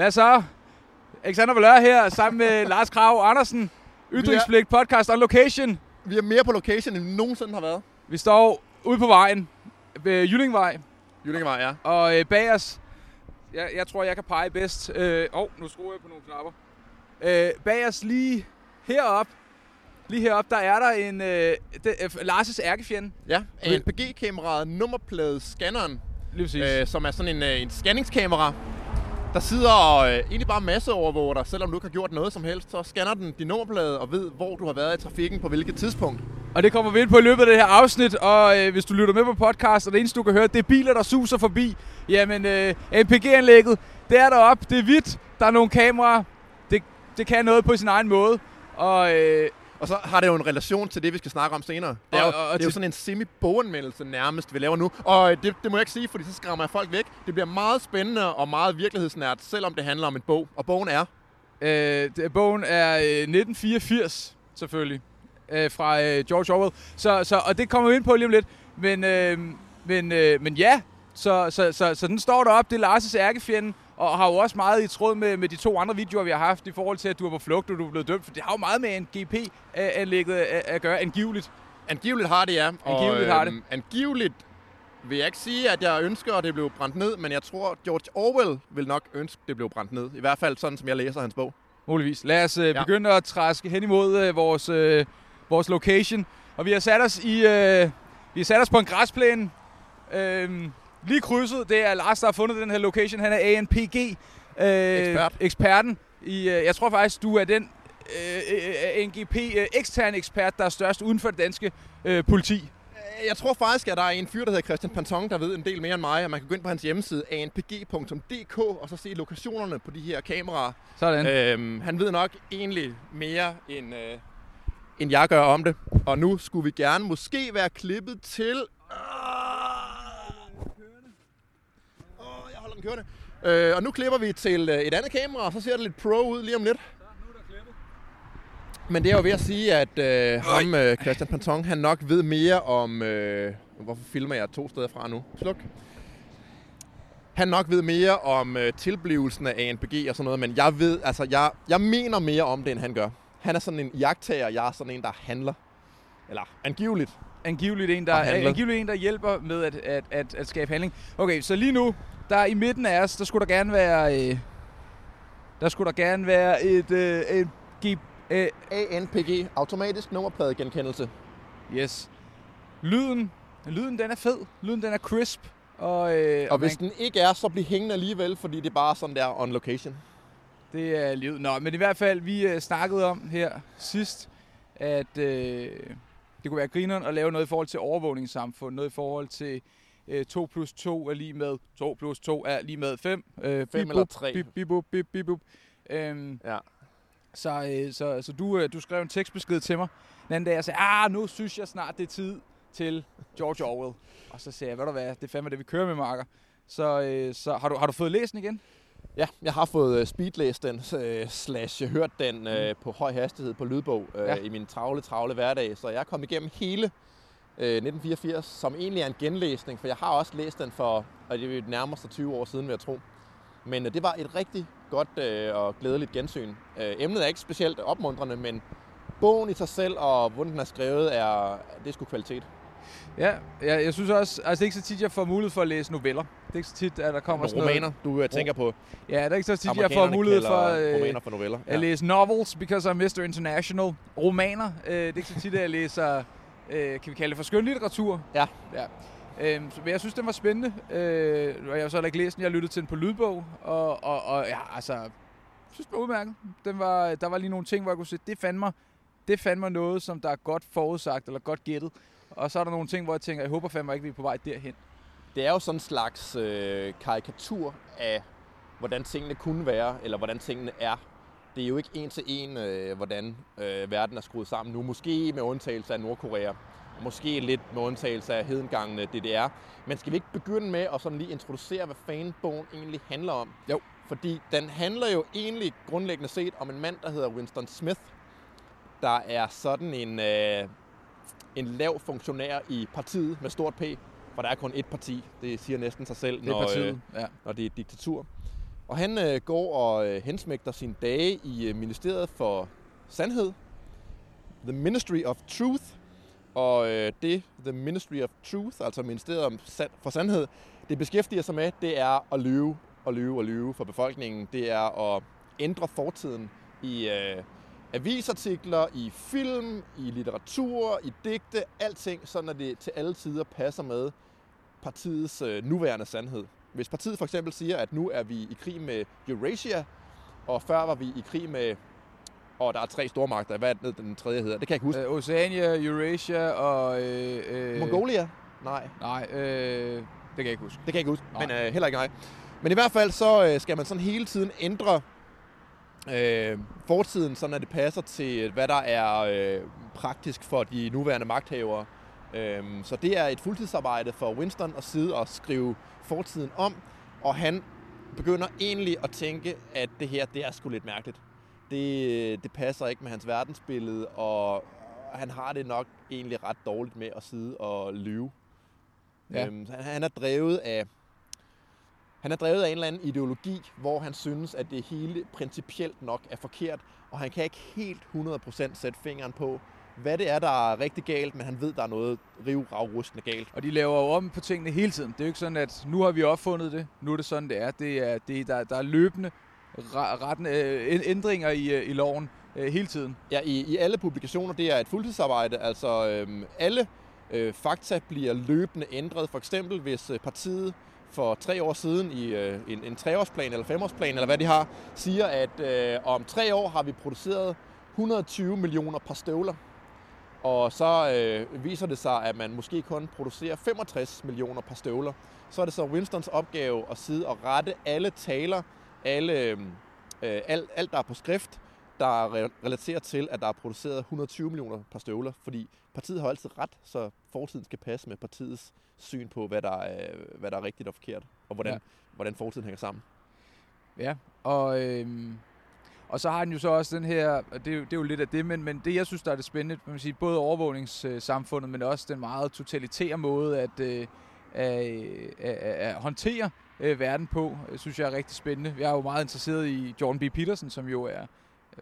Hvad så? Alexander Valør her, sammen med Lars Krav Andersen. Ytringsblik podcast on location. Vi er mere på location, end vi nogensinde har været. Vi står ude på vejen ved Jyllingvej, Jyllingevej, ja. og øh, bag os, jeg, jeg tror, jeg kan pege bedst. Åh, øh, oh, nu skruer jeg på nogle knapper. Øh, bag os lige herop, lige herop, der er der en øh, det, øh, Lars' ærkefjende. Ja, ANPG-kameraet, nummerplade scanneren, Lige præcis. øh, som er sådan en, øh, en scanningskamera, der sidder øh, egentlig bare masseovervåger dig, selvom du ikke har gjort noget som helst. Så scanner den din nummerplade og ved, hvor du har været i trafikken på hvilket tidspunkt. Og det kommer vi ind på i løbet af det her afsnit, og øh, hvis du lytter med på podcast, og det eneste du kan høre, det er biler, der suser forbi, jamen øh, MPG-anlægget, det er deroppe, det er hvidt, der er nogle kameraer, det, det kan noget på sin egen måde, og øh, og så har det jo en relation til det, vi skal snakke om senere. Det er, jo, og- og det er jo sådan en semi-boganmeldelse nærmest, vi laver nu. Og øh, det, det må jeg ikke sige, fordi så skræmmer jeg folk væk. Det bliver meget spændende og meget virkelighedsnært, selvom det handler om en bog. Og bogen er... øh, det, bogen er øh, 1984, selvfølgelig, øh, fra øh, George Orwell, så, så, og det kommer vi ind på lige om lidt, men, øh, men, øh, men ja, så, så, så, så den står deroppe, det er Lars' ærkefjende, og har jo også meget i tråd med, med de to andre videoer, vi har haft, i forhold til, at du er på flugt, og du er blevet dømt, for det har jo meget med en GP-anlægget at, at gøre, angiveligt. Angiveligt har det, ja. Angiveligt og, har det. øhm, Angiveligt vil jeg ikke sige, at jeg ønsker, at det blev brændt ned, men jeg tror, George Orwell vil nok ønske, at det blev brændt ned. I hvert fald sådan, som jeg læser hans bog. Muligvis. Lad os øh, Ja. begynde at træske hen imod øh, vores, øh, vores location. Og vi har sat os i øh, vi har sat os på en græsplæne. Øh, lige krydset, det er Lars, der har fundet den her location. Han er ANPG øh, Ekspert. eksperten. I, øh, jeg tror faktisk, du er den øh, øh, NGP øh, ekstern ekspert, der er størst uden for det danske øh, politi. Øh, Jeg tror faktisk, at der er en fyr, der hedder Christian Panton, der ved en del mere end mig, og man kan gå ind på hans hjemmeside anpg.dk og så se lokationerne på de her kameraer. Sådan. Øh. Øhm, han ved nok egentlig mere, end, øh, end jeg gør om det. Og nu skulle vi gerne måske være klippet til... Åh, jeg holder den kørende. Øh, og nu klipper vi til øh, et andet kamera, og så ser det lidt pro ud lige om lidt. Men det er jo ved at sige, at øh, ham, øh, Christian Panton, han nok ved mere om... Øh, hvorfor filmer jeg to steder fra nu? Sluk. Han nok ved mere om øh, tilblivelsen af ANPG og sådan noget, men jeg ved, altså jeg, jeg mener mere om det, end han gør. Han er sådan en jagttager, jeg er sådan en, der handler. Eller angiveligt. Angiveligt en, der, angiveligt en, der hjælper med at, at, at, at skabe handling. Okay, så lige nu, der i midten af os, der skulle der gerne være... Øh, der skulle der gerne være et... Øh, et G, øh, ANPG, automatisk nummerpladegenkendelse. yes. Lyden, lyden den er fed. Lyden den er crisp. Og, øh, Og hvis man, den ikke er, så bliver hængende alligevel, fordi det er bare sådan der on location. det er livet. Nå, men i hvert fald, vi øh, snakkede om her sidst, at øh, det kunne være grineren at lave noget i forhold til overvågningssamfund. Noget i forhold til øh, 2 plus 2 er lige med 2 plus 2 er lige med 5. Øh, Fem bip, eller bup, tre. Bip, bip, bip, bip, bup. Øhm, Ja. så, øh, så, så du, øh, du skrev en tekstbesked til mig den anden dag og sagde, ah, nu synes jeg snart, det er tid til George Orwell. Og så sagde jeg, ved du hvad, det er fandme det, vi kører med, Marker. Så, øh, så har, du, har du fået læst den igen? Ja, jeg har fået uh, speedlæst den, uh, slash hørt den uh, på høj hastighed på lydbog uh, Ja. i min travle, travle hverdag. Så jeg er kommet igennem hele 1984, som egentlig er en genlæsning, for jeg har også læst den for, og det er nærmest 20 år siden, vil jeg tro. Men uh, det var et rigtig godt uh, og glædeligt gensyn. Uh, emnet er ikke specielt opmuntrende, men bogen i sig selv og hvordan den er skrevet, er, det er sgu kvalitet. Ja, jeg, jeg synes også, altså det er ikke så tit, jeg får mulighed for at læse noveller. Det er ikke så tit, at der kommer sådan romaner, du uh, tænker på. noget. Ja, det er ikke så tit, jeg får mulighed for øh, romaner for noveller. at læse novels, because I'm Mr. International. Romaner, øh, det er ikke så tit, at jeg læser, øh, kan vi kalde det for skønlitteratur. Ja. ja. Så, men jeg synes, den var spændende. Øh, og jeg har så heller ikke læst den. Jeg lyttet til den på lydbog. Og, og, og ja, altså, jeg synes, den var udmærket. Den var, der var lige nogle ting, hvor jeg kunne se, det fandt mig, det fandt mig noget, som der er godt forudsagt, eller godt gættet. Og så er der nogle ting, hvor jeg tænker, jeg håber fandme ikke, vi er på vej derhen. Det er jo sådan en slags øh, karikatur af, hvordan tingene kunne være, eller hvordan tingene er. Det er jo ikke en til en, øh, hvordan øh, verden er skruet sammen nu. Måske med undtagelse af Nordkorea, og måske lidt med undtagelse af hedengangene DDR. Men skal vi ikke begynde med at sådan lige introducere, hvad fanbogen egentlig handler om? Jo. Fordi den handler jo egentlig grundlæggende set om en mand, der hedder Winston Smith, der er sådan en, øh, en lav funktionær i partiet med stort P, for der er kun ét parti. Det siger næsten sig selv, Det er når, øh, partiet. Ja. når det er et diktatur. Og han øh, går og øh, hensmægter sine dage i øh, Ministeriet for Sandhed, The Ministry of Truth, og øh, det, The Ministry of Truth, altså Ministeriet for Sandhed, det beskæftiger sig med, det er at lyve og lyve og lyve for befolkningen. Det er at ændre fortiden i øh, avisartikler, i film, i litteratur, i digte, alting, sådan at det til alle tider passer med partiets øh, nuværende sandhed. Hvis partiet for eksempel siger, at nu er vi i krig med Eurasia, og før var vi i krig med og der er tre stormagter. Hvad er det, den tredje hedder? Det kan jeg ikke huske. Øh, Oceania, Eurasia og... Øh, øh, Mongolia? Nej. Nej, øh, det kan jeg ikke huske. Det kan jeg ikke huske, Nej. men øh, heller ikke nej. Men i hvert fald så øh, skal man sådan hele tiden ændre øh, fortiden, sådan at det passer til, hvad der er øh, praktisk for de nuværende magthavere. Øh, så det er et fuldtidsarbejde for Winston at sidde og skrive fortiden om, og han begynder egentlig at tænke, at det her, det er sgu lidt mærkeligt. Det, det passer ikke med hans verdensbillede, og han har det nok egentlig ret dårligt med at sidde og lyve. Ja. Øhm, han er drevet af han er drevet af en eller anden ideologi, hvor han synes, at det hele principielt nok er forkert, og han kan ikke helt 100% sætte fingeren på, hvad det er, der er rigtig galt, men han ved, der er noget rivravrustende galt. Og de laver jo om på tingene hele tiden. Det er jo ikke sådan, at nu har vi opfundet det, nu er det sådan, det er. Det er, det, der, der er løbende retten, øh, ændringer i, øh, i loven øh, hele tiden. Ja, i, i alle publikationer, det er et fuldtidsarbejde. Altså øh, alle øh, fakta bliver løbende ændret. For eksempel, hvis partiet for tre år siden i øh, en, en treårsplan eller femårsplan, eller hvad de har, siger, at øh, om tre år har vi produceret 120 millioner par støvler. Og så øh, viser det sig, at man måske kun producerer 65 millioner par støvler. Så er det så Winstons opgave at sidde og rette alle taler, alle, øh, alt, alt der er på skrift, der relaterer til, at der er produceret 120 millioner par støvler, fordi partiet har altid ret, så fortiden skal passe med partiets syn på, hvad der er, hvad der er rigtigt og forkert, og hvordan, ja. hvordan fortiden hænger sammen. Ja, og, øhm, og så har han jo så også den her, og det er jo, det er jo lidt af det, men, men det jeg synes, der er det spændende, man sige, både overvågningssamfundet, men også den meget totalitære måde at, øh, at, at, at håndtere øh, verden på, synes jeg er rigtig spændende. Jeg er jo meget interesseret i Jordan B. Peterson, som jo er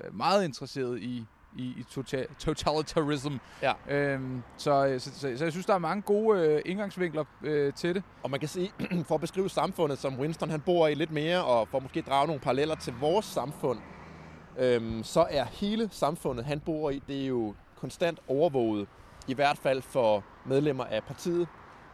øh, meget interesseret i, i, i total, totalitarism. Ja. Øhm, så, så, så, så jeg synes, der er mange gode øh, indgangsvinkler øh, til det. Og man kan sige, for at beskrive samfundet, som Winston han bor i lidt mere, og for at måske drage nogle paralleller til vores samfund, øhm, så er hele samfundet, han bor i, det er jo konstant overvåget. I hvert fald for medlemmer af partiet.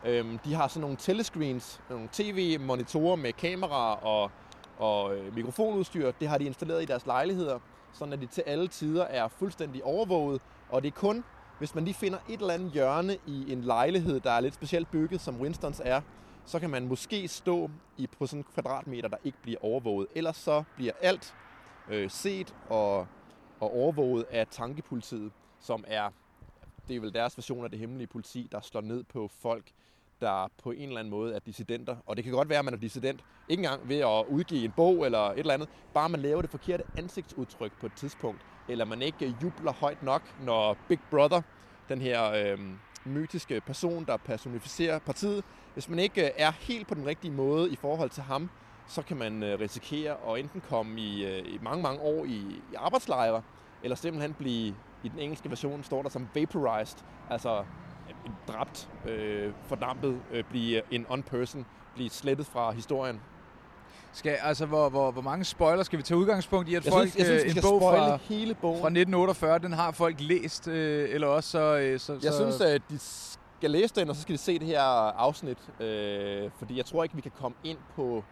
Øhm, de har sådan nogle telescreens, nogle tv-monitorer med kameraer og, og øh, mikrofonudstyr. Det har de installeret i deres lejligheder sådan at de til alle tider er fuldstændig overvåget, og det er kun, hvis man lige finder et eller andet hjørne i en lejlighed, der er lidt specielt bygget, som Winstons er, så kan man måske stå i, på sådan en kvadratmeter, der ikke bliver overvåget. Ellers så bliver alt øh, set og, og overvåget af tankepolitiet, som er, det er vel deres version af det hemmelige politi, der slår ned på folk, der på en eller anden måde er dissidenter. Og det kan godt være, at man er dissident. Ikke engang ved at udgive en bog eller et eller andet. Bare man laver det forkerte ansigtsudtryk på et tidspunkt. Eller man ikke jubler højt nok, når Big Brother, den her øh, mytiske person, der personificerer partiet, hvis man ikke øh, er helt på den rigtige måde i forhold til ham, så kan man øh, risikere at enten komme i, øh, i mange, mange år i, i arbejdslejre, eller simpelthen blive, i den engelske version står der som vaporized, altså dræbt, øh, fordampet, øh, blive en on-person, blive slettet fra historien. Skal, altså, hvor, hvor, hvor mange spoiler skal vi tage udgangspunkt i? At jeg folk, synes, jeg synes, en bog fra, hele bogen. fra 1948, den har folk læst, øh, eller også så, øh, så... Jeg så... synes, at de skal læse den, og så skal de se det her afsnit, øh, fordi jeg tror ikke, vi kan komme ind på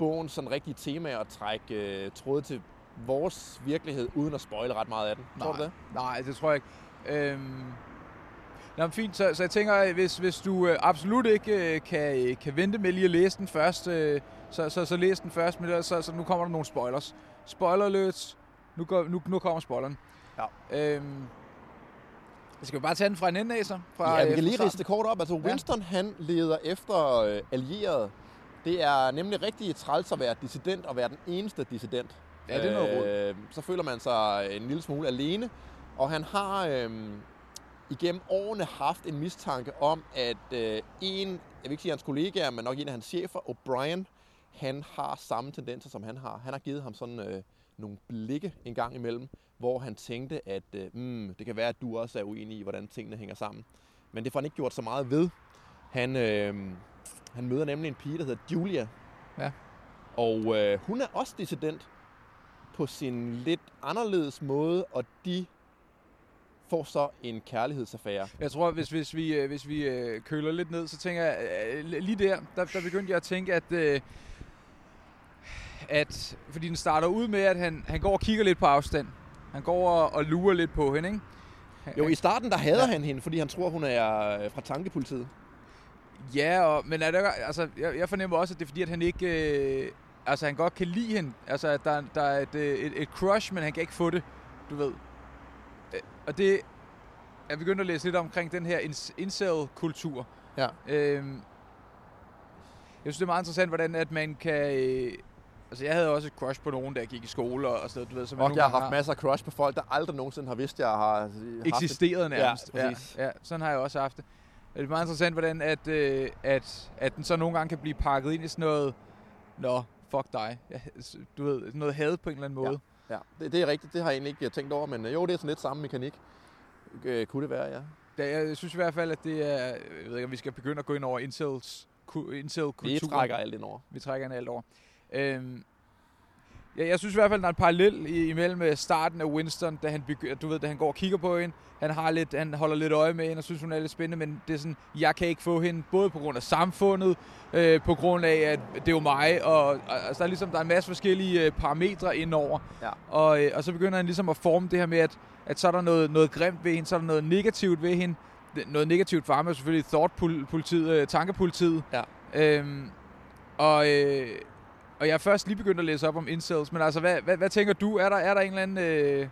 bogen sådan rigtige temaer og trække øh, tråde til vores virkelighed, uden at spoile ret meget af den. Nej, tror du det? Nej, det tror jeg ikke. Øhm, Nå, fint, så, så jeg tænker, hvis, hvis du øh, absolut ikke øh, kan, kan vente med lige at læse den først, øh, så, så, så læs den først, men så, så nu kommer der nogle spoilers. Spoiler alerts. Nu, går, nu, nu kommer spoileren. Ja. Øhm, skal vi bare tage den fra en ende af, så? Fra, ja, vi kan lige riste det kort op. Altså, Winston, ja. han leder efter øh, allierede. Det er nemlig rigtig træls at være dissident og være den eneste dissident. Ja, det er noget øh, Så føler man sig en lille smule alene. Og han har øh, igennem årene haft en mistanke om, at øh, en, jeg vil ikke sige hans kollegaer, men nok en af hans chefer, O'Brien, han har samme tendenser, som han har. Han har givet ham sådan øh, nogle blikke en gang imellem, hvor han tænkte, at øh, mm, det kan være, at du også er uenig i, hvordan tingene hænger sammen. Men det får han ikke gjort så meget ved. Han, øh, han møder nemlig en pige, der hedder Julia. Ja. Og øh, hun er også dissident på sin lidt anderledes måde, og de får så en kærlighedsaffære. Jeg tror, hvis, hvis vi, øh, hvis vi øh, køler lidt ned, så tænker jeg, øh, lige der, der, der begyndte jeg at tænke, at, øh, at fordi den starter ud med, at han, han går og kigger lidt på afstand. Han går og, og lurer lidt på hende, ikke? Jo, i starten der hader ja. han hende, fordi han tror, hun er øh, fra tankepolitiet. Ja, og, men er det, altså, jeg, jeg fornemmer også, at det er fordi, at han ikke... Øh, altså, han godt kan lide hende. Altså, at der, der er et, øh, et, et crush, men han kan ikke få det, du ved. Øh, og det... Jeg begyndte at læse lidt omkring den her incel-kultur. Ja. Øhm, jeg synes, det er meget interessant, hvordan at man kan... Øh, altså, jeg havde også et crush på nogen, der gik i skole og, og sådan noget, du ved. Som og jeg har haft masser af crush på folk, der aldrig nogensinde har vidst, jeg har Eksisteret nærmest. Ja, ja, ja, sådan har jeg også haft det. Det er meget interessant, hvordan at, øh, at, at den så nogle gange kan blive pakket ind i sådan noget, nå, fuck dig. Du ved, noget had på en eller anden måde. Ja, ja. Det, det er rigtigt. Det har jeg egentlig ikke tænkt over, men øh, jo, det er sådan lidt samme mekanik. Øh, kunne det være, ja. ja. Jeg synes i hvert fald, at det er... Jeg ved ikke, om vi skal begynde at gå ind over incels, incel kultur. Vi trækker alt ind over. Vi trækker alt over. Øhm, Ja, jeg synes i hvert fald, der er en parallel imellem øh, starten af Winston, da han, begy- du ved, da han går og kigger på hende. Han, har lidt, han holder lidt øje med hende og synes, hun er lidt spændende, men det er sådan, jeg kan ikke få hende, både på grund af samfundet, øh, på grund af, at det er jo mig, og altså, der er ligesom der er en masse forskellige øh, parametre indover. Ja. Og, øh, og så begynder han ligesom at forme det her med, at, at så er der noget, noget grimt ved hende, så er der noget negativt ved hende. Noget negativt for ham er selvfølgelig thought-politiet, øh, tankepolitiet. Ja. Øhm, og, øh, og jeg er først lige begyndt at læse op om incels, men altså, hvad, hvad, hvad tænker du? Er der, er der en eller anden... Øh,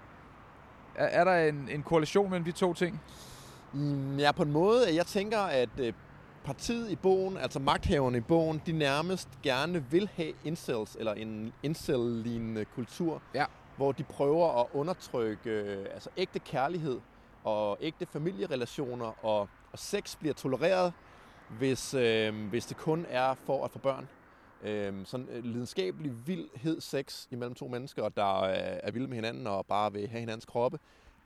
er, er der en, en korrelation mellem de to ting? Mm, ja, på en måde. Jeg tænker, at øh, partiet i bogen, altså magthaverne i bogen, de nærmest gerne vil have incels, eller en incel-lignende kultur, ja. hvor de prøver at undertrykke øh, altså ægte kærlighed og ægte familierelationer, og, og sex bliver tolereret, hvis, øh, hvis det kun er for at få børn. Øhm, sådan øh, lidenskabelig vildhed sex imellem to mennesker, der er, er vilde med hinanden og bare vil have hinandens kroppe,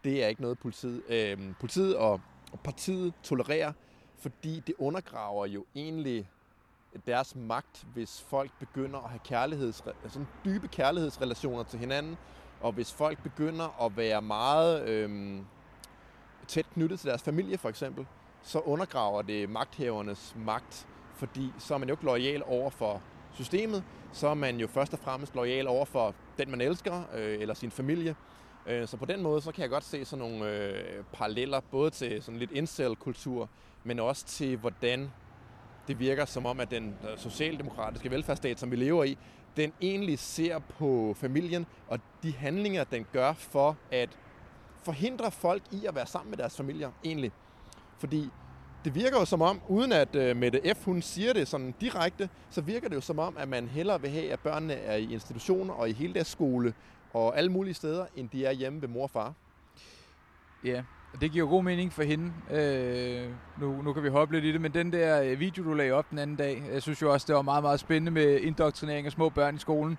det er ikke noget politiet, øh, politiet og, og partiet tolererer, fordi det undergraver jo egentlig deres magt, hvis folk begynder at have kærligheds, sådan dybe kærlighedsrelationer til hinanden, og hvis folk begynder at være meget øh, tæt knyttet til deres familie for eksempel, så undergraver det magthavernes magt, fordi så er man jo ikke lojal over for systemet, så er man jo først og fremmest lojal over for den, man elsker, øh, eller sin familie. Øh, så på den måde, så kan jeg godt se sådan nogle øh, paralleller, både til sådan lidt incel-kultur, men også til, hvordan det virker som om, at den øh, socialdemokratiske velfærdsstat, som vi lever i, den egentlig ser på familien og de handlinger, den gør for at forhindre folk i at være sammen med deres familier, egentlig. Fordi det virker jo som om, uden at øh, Mette F. hun siger det sådan direkte, så virker det jo som om, at man hellere vil have, at børnene er i institutioner og i hele deres skole og alle mulige steder, end de er hjemme ved mor og far. Ja, og det giver god mening for hende. Øh, nu, nu kan vi hoppe lidt i det, men den der øh, video, du lagde op den anden dag, jeg synes jo også, det var meget, meget spændende med indoktrinering af små børn i skolen.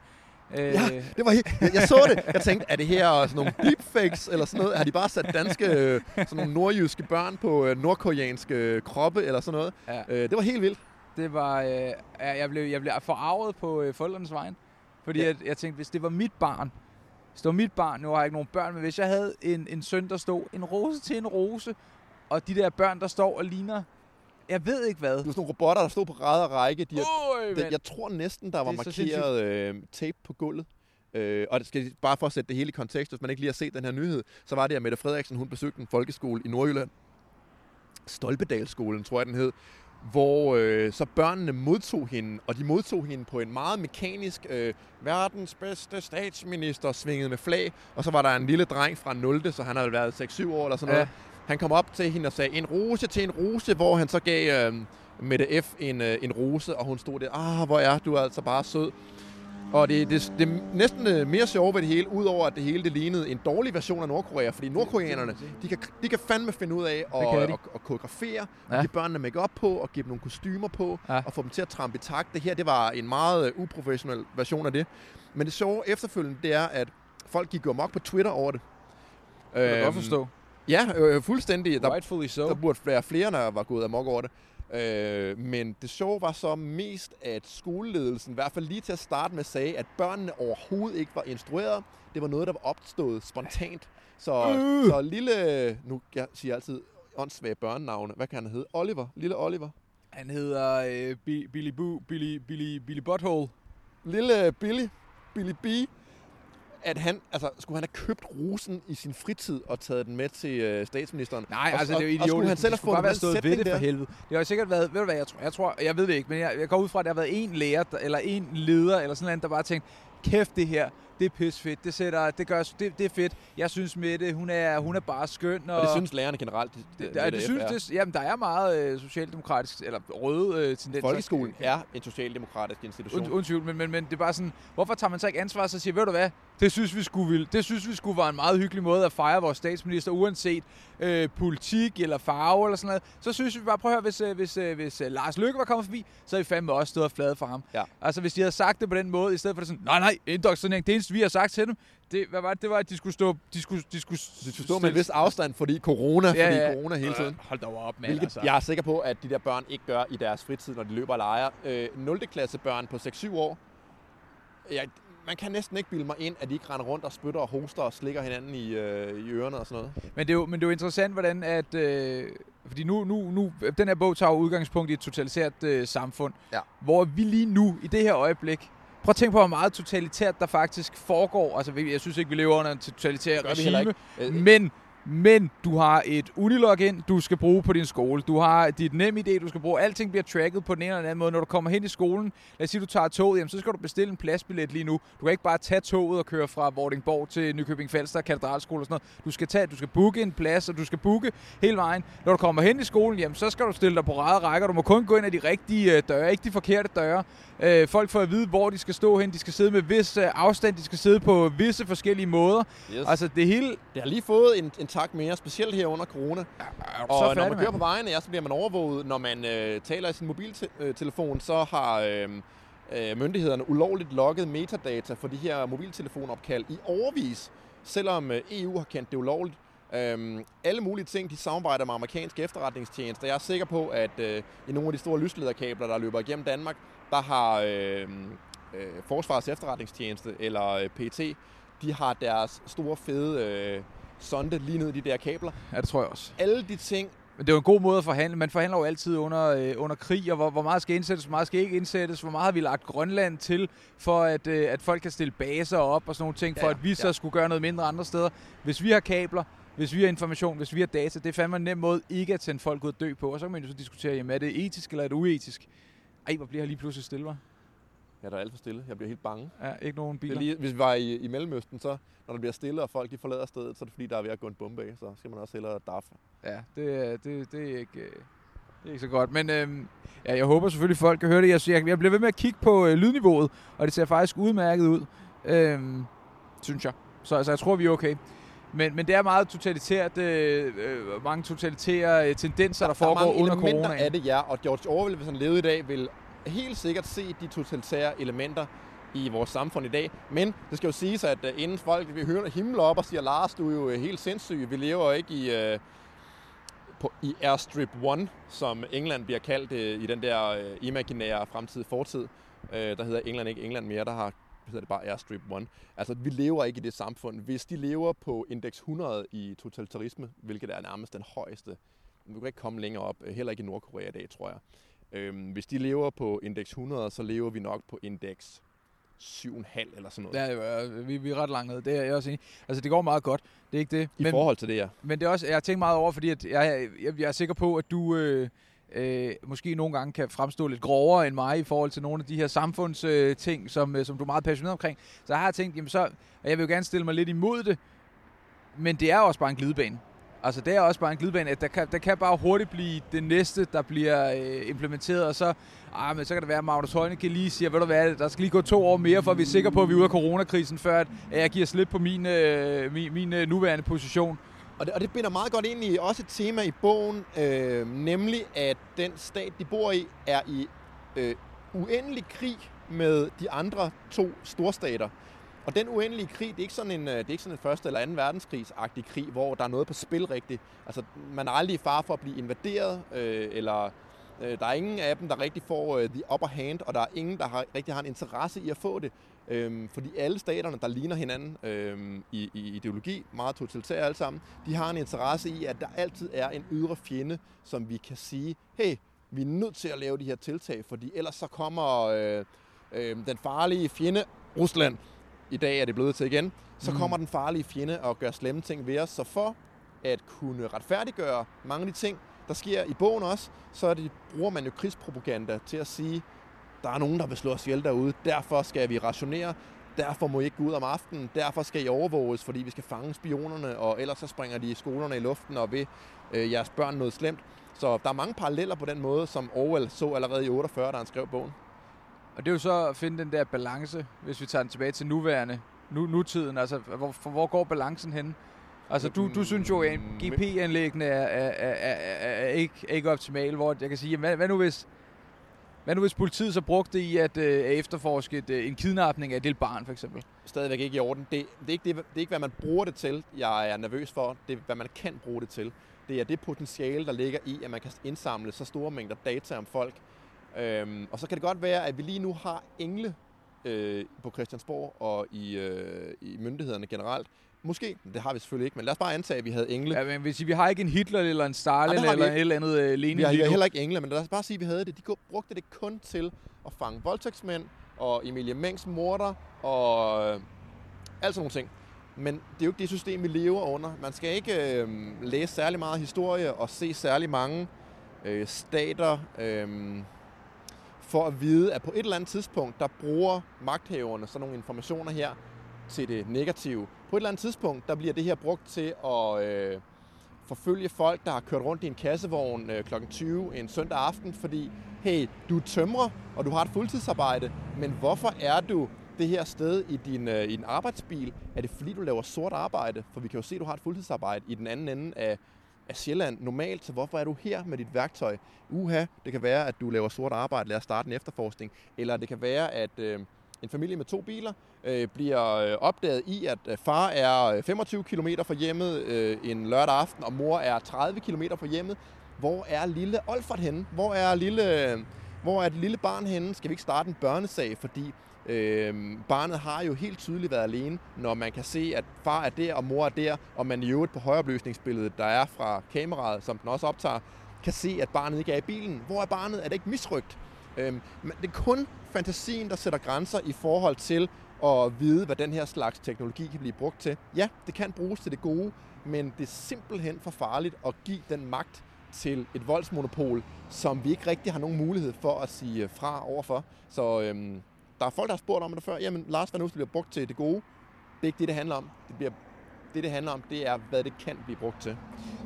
Øh. Ja, det var helt, jeg, jeg så det. Jeg tænkte, er det her sådan nogle deepfakes eller sådan noget? Har de bare sat danske, øh, sådan nogle nordjyske børn på øh, nordkoreanske kroppe eller sådan noget? Ja. Øh, det var helt vildt. Det var, øh, jeg, blev, jeg blev forarvet på øh, forældrenes vejen. Fordi ja. jeg, jeg tænkte, hvis det var mit barn, hvis det var mit barn, nu har jeg ikke nogen børn, men hvis jeg havde en, en søn, der stod en rose til en rose, og de der børn, der står og ligner jeg ved ikke hvad. Det var sådan nogle robotter, der stod på ræd og række. De Øj, det, jeg tror næsten, der var markeret øh, tape på gulvet. Øh, og det skal bare for at sætte det hele i kontekst, hvis man ikke lige har set den her nyhed, så var det, at Mette Frederiksen hun besøgte en folkeskole i Nordjylland. Stolpedalskolen, tror jeg den hed. Hvor øh, så børnene modtog hende, og de modtog hende på en meget mekanisk øh, verdens bedste statsminister svinget med flag. Og så var der en lille dreng fra 0. så han havde været 6-7 år eller sådan noget. Han kom op til hende og sagde, en rose til en rose, hvor han så gav øh, Mette F. en, øh, en rose, og hun stod der, ah, hvor er du altså bare sød. Og det, det, det næsten øh, mere sjovt ved det hele, udover at det hele det lignede en dårlig version af Nordkorea, fordi nordkoreanerne, de kan, de kan fandme finde ud af at, at, de. at, at koreografere, Ja. give børnene make op på, og give dem nogle kostymer på, Ja. og få dem til at trampe i takt. Det her, det var en meget øh, uprofessionel version af det. Men det sjove efterfølgende, det er, at folk gik jo amok på Twitter over det. Det kan jeg godt Øhm, forstå. Ja, øh, fuldstændig. Der, Rightfully so. der burde være flere, der var gået amok over det. Øh, men det sjove var så mest, at skoleledelsen, i hvert fald lige til at starte med, sagde, at børnene overhovedet ikke var instrueret. Det var noget, der var opstået spontant. Så, Øh. så lille, nu jeg siger altid åndssvage børnenavne. Hvad kan han hedde? Oliver? Lille Oliver? Han hedder øh, Bi- Billy Boo, Billy, Billy, Billy Butthole. Lille Billy? Billy B? At han, altså, skulle han have købt rosen i sin fritid og taget den med til øh, statsministeren? Nej, og, altså det er jo idiotisk. og skulle han selv have fundet den stået ved det for helvede. Det har sikkert været, ved du hvad, jeg tror, jeg, tror, jeg ved det ikke, men jeg, jeg går ud fra, at der har været en lærer, der, eller en leder, eller sådan noget, der bare tænkte, kæft det her, det er pisfedt, det, sætter, det, gør, det, det er fedt. Jeg synes Mette, hun er, hun er bare skøn. Og, Og det synes lærerne generelt. Det, det, det, det, synes, det, jamen, der er meget øh, socialdemokratisk, eller røde øh, tendenser. Folkeskolen er en socialdemokratisk institution. Und, undskyld, men, men, men det er bare sådan, hvorfor tager man så ikke ansvar og så siger, ved du hvad, det synes vi skulle, det synes vi skulle var en meget hyggelig måde at fejre vores statsminister, uanset øh, politik eller farve eller sådan noget. Så synes vi bare, prøv at høre, hvis, øh, hvis, øh, hvis øh, Lars Løkke var kommet forbi, så havde vi fandme også stået flade for ham. Ja. Altså hvis de havde sagt det på den måde, i stedet for det sådan, nej nej, indoktrinering, det eneste vi har sagt til dem, det, hvad var det, det var, at de skulle stå, de skulle, de skulle, De skulle stå med en vis afstand, fordi corona, Ja, fordi ja. corona hele tiden. Øh, hold da op, mand. Hvilket altså. jeg er sikker på, at de der børn ikke gør i deres fritid, når de løber og leger. Øh, 0. klasse børn på 6-7 år, ja, man kan næsten ikke bilde mig ind, at de ikke render rundt og spytter og hoster og slikker hinanden i, øh, i ørerne og sådan noget. Men det er jo, men det er jo interessant, hvordan at... Øh, fordi nu, nu, nu, den her bog tager jo udgangspunkt i et totalitært øh, samfund, Ja. hvor vi lige nu, i det her øjeblik, prøv at tænke på, hvor meget totalitært der faktisk foregår. Altså, jeg synes ikke, vi lever under en totalitær regime. Øh, men, men du har et unilogin, du skal bruge på din skole. Du har dit nem idé, du skal bruge. Alting bliver tracket på den ene eller den anden måde. Når du kommer hen i skolen, lad os sige, du tager toget, jamen, så skal du bestille en pladsbillet lige nu. Du kan ikke bare tage toget og køre fra Vordingborg til Nykøbing Falster, Katedralskole og sådan noget. Du skal, tage, du skal booke en plads, og du skal booke hele vejen. Når du kommer hen i skolen, jamen, så skal du stille dig på rette rækker. Du må kun gå ind ad de rigtige øh, døre, ikke de forkerte døre. Øh, folk får at vide, hvor de skal stå hen. De skal sidde med vis øh, afstand. De skal sidde på visse forskellige måder. yes. Altså, det hele... det har lige fået en, en tak mere, specielt her under corona. Er Og når man kører på vejene, ja, så bliver man overvåget. Når man øh, taler i sin mobiltelefon, så har øh, øh, myndighederne ulovligt logget metadata for de her mobiltelefonopkald i overvis, selvom øh, EU har kendt det ulovligt. Øhm, alle mulige ting, de samarbejder med amerikanske efterretningstjenester. Jeg er sikker på, at øh, i nogle af de store lyslederkabler, der løber igennem Danmark, der har øh, øh, Forsvarets efterretningstjeneste eller øh, PT, de har deres store fede øh, sonde lige ned i de der kabler. Ja, det tror jeg også. Alle de ting, Men det er jo en god måde at forhandle. Man forhandler jo altid under, øh, under krig, og hvor, hvor meget skal indsættes, hvor meget skal ikke indsættes, hvor meget har vi lagt Grønland til, for at, øh, at folk kan stille baser op og sådan nogle ting, for Ja, ja, at vi så ja. skulle gøre noget mindre andre steder. Hvis vi har kabler, hvis vi har information, hvis vi har data, det er fandme en nem måde ikke at sende folk ud og dø på. Og så kan man jo så diskutere, jamen, er det etisk eller er det uetisk? Ej, hvor bliver jeg lige pludselig stille, var? Ja, der er alt for stille. Jeg bliver helt bange. Ja, ikke nogen er biler. lige, hvis vi var i, i Mellemøsten, så når der bliver stille, og folk de forlader stedet, så er det fordi, der er ved at gå en bombe af. Så skal man også hellere daffe. Ja, det, er- det, det, er ikke, øh, det er ikke så godt. Men øhm, ja, jeg håber selvfølgelig, folk kan høre det. Jeg, jeg, jeg bliver ved med at kigge på øh, lydniveauet, og det ser faktisk udmærket ud, øhm, synes jeg. Så altså, jeg tror, vi er okay. Men, men det er meget totalitært, øh, øh, mange totalitære øh, tendenser, der, der er foregår mange under corona. af det, ja. Og George Orwell, hvis han levede i dag, vil helt sikkert se de totalitære elementer i vores samfund i dag. Men det skal jo siges, at øh, inden folk vi hører himmel op og siger, Lars, du er jo øh, helt sindssyg. Vi lever jo ikke i, uh, på, i Airstrip 1, som England bliver kaldt i den der imaginære fremtid-fortid. Der hedder England ikke England mere, der har hedder det bare Airstrip 1. Altså, vi lever ikke i det samfund. Hvis de lever på indeks 100 i totalitarisme, hvilket er nærmest den højeste, vi kan ikke komme længere op, heller ikke i Nordkorea i dag, tror jeg. Øhm, hvis de lever på indeks 100, så lever vi nok på indeks 7,5 eller sådan noget. Ja, vi, vi er ret langt nede, det er jeg også enig. Altså, det går meget godt, det er ikke det. I forhold til det, ja. Men det er også, jeg har tænkt meget over, fordi at jeg, jeg, jeg er sikker på, at du øh, øh, måske nogle gange kan fremstå lidt grovere end mig i forhold til nogle af de her samfundsting, øh, som, øh, som du er meget passioneret omkring. Så jeg har tænkt, jamen så, og jeg vil jo gerne stille mig lidt imod det, men det er også bare en glidebane. Altså, det er også bare en glidebane, at der kan, der kan bare hurtigt blive det næste, der bliver øh, implementeret, og så, ah, men så kan det være, at Magnus Heunicke lige siger, ved du hvad, der skal lige gå to år mere, for at vi er sikre på, at vi er ude af coronakrisen, før at jeg giver slip på min, øh, min, min øh, nuværende position. Og det, og det binder meget godt ind i også et tema i bogen, øh, nemlig at den stat, de bor i, er i øh, uendelig krig med de andre to storstater. Og den uendelige krig, det er ikke sådan en, øh, det er ikke sådan en første eller anden verdenskrigsagtig krig, hvor der er noget på spil rigtigt. Altså, man er aldrig i fare for at blive invaderet, øh, eller øh, der er ingen af dem, der rigtig får øh, the upper hand, og der er ingen, der har, rigtig har en interesse i at få det. Øh, fordi alle staterne, der ligner hinanden øh, i, i ideologi, meget totalitære alle sammen, de har en interesse i, at der altid er en ydre fjende, som vi kan sige, hey, vi er nødt til at lave de her tiltag, fordi ellers så kommer øh, øh, den farlige fjende, Rusland, i dag er det blevet til igen, så mm. kommer den farlige fjende og gør slemme ting ved os. Så for at kunne retfærdiggøre mange af de ting, der sker i bogen også, så det, bruger man jo krigspropaganda til at sige, der er nogen, der vil slå os ihjel derude, derfor skal vi rationere, derfor må I ikke gå ud om aftenen, derfor skal I overvåges, fordi vi skal fange spionerne, og ellers så springer de skolerne i luften og ved øh, jeres børn noget slemt. Så der er mange paralleller på den måde, som Orwell så allerede i 48, da han skrev bogen. Og det er jo så at finde den der balance, hvis vi tager den tilbage til nuværende, nu, nutiden. Altså, hvor, hvor går balancen hen? Altså, du, du synes jo, at GP-anlæggene er, er, er, er, er, ikke, er ikke optimale, hvor jeg kan sige, hvad, hvad nu hvis... Hvad nu hvis politiet så brugte det i at, øh, efterforske et, øh, en kidnapning af et lille barn, for eksempel? Stadigvæk ikke i orden. Det, det, er ikke det, det er ikke, hvad man bruger det til, jeg er nervøs for. Det er, hvad man kan bruge det til. Det er det potentiale, der ligger i, at man kan indsamle så store mængder data om folk, Øhm, og så kan det godt være, at vi lige nu har engle øh, på Christiansborg og i, øh, i myndighederne generelt. Måske, det har vi selvfølgelig ikke, men lad os bare antage, at vi havde engle. Ja, men hvis vi har ikke en Hitler eller en Stalin ja, eller et eller andet uh, Lenin. Vi har, har heller ikke engle, men lad os bare sige, at vi havde det. De brugte det kun til at fange voldtægtsmænd og Emilie Mengs morder og øh, alt sådan nogle ting. Men det er jo ikke det system, vi lever under. Man skal ikke øh, læse særlig meget historie og se særlig mange øh, stater øh, for at vide, at på et eller andet tidspunkt, der bruger magthaverne sådan nogle informationer her til det negative. På et eller andet tidspunkt, der bliver det her brugt til at øh, forfølge folk, der har kørt rundt i en kassevogn øh, kl. 20 en søndag aften, fordi, hey, du er tømrer, og du har et fuldtidsarbejde, men hvorfor er du det her sted i din, øh, i din arbejdsbil? Er det fordi, du laver sort arbejde? For vi kan jo se, at du har et fuldtidsarbejde i den anden ende af, af Sjælland normalt, så hvorfor er du her med dit værktøj? Uha, det kan være, at du laver sort arbejde, lad os starte en efterforskning. Eller det kan være, at øh, en familie med to biler øh, bliver øh, opdaget i, at øh, far er øh, 25 km fra hjemmet øh, en lørdag aften, og mor er 30 km fra hjemmet. Hvor er lille Olfert henne? Hvor er lille, hvor er det lille barn henne? Skal vi ikke starte en børnesag, fordi Øh, barnet har jo helt tydeligt været alene, når man kan se, at far er der, og mor er der, og man i øvrigt på højopløsningsbilledet, der er fra kameraet, som den også optager, kan se, at barnet ikke er i bilen. Hvor er barnet? Er det ikke misrygt? Øh, det er kun fantasien, der sætter grænser i forhold til at vide, hvad den her slags teknologi kan blive brugt til. Ja, det kan bruges til det gode, men det er simpelthen for farligt at give den magt til et voldsmonopol, som vi ikke rigtig har nogen mulighed for at sige fra overfor. Så øhm, der er folk, der har spurgt om det før. Jamen, Lars, hvad nu bliver brugt til det gode? Det er ikke det, det handler om. Det, bliver, det, det handler om, det er, hvad det kan blive brugt til.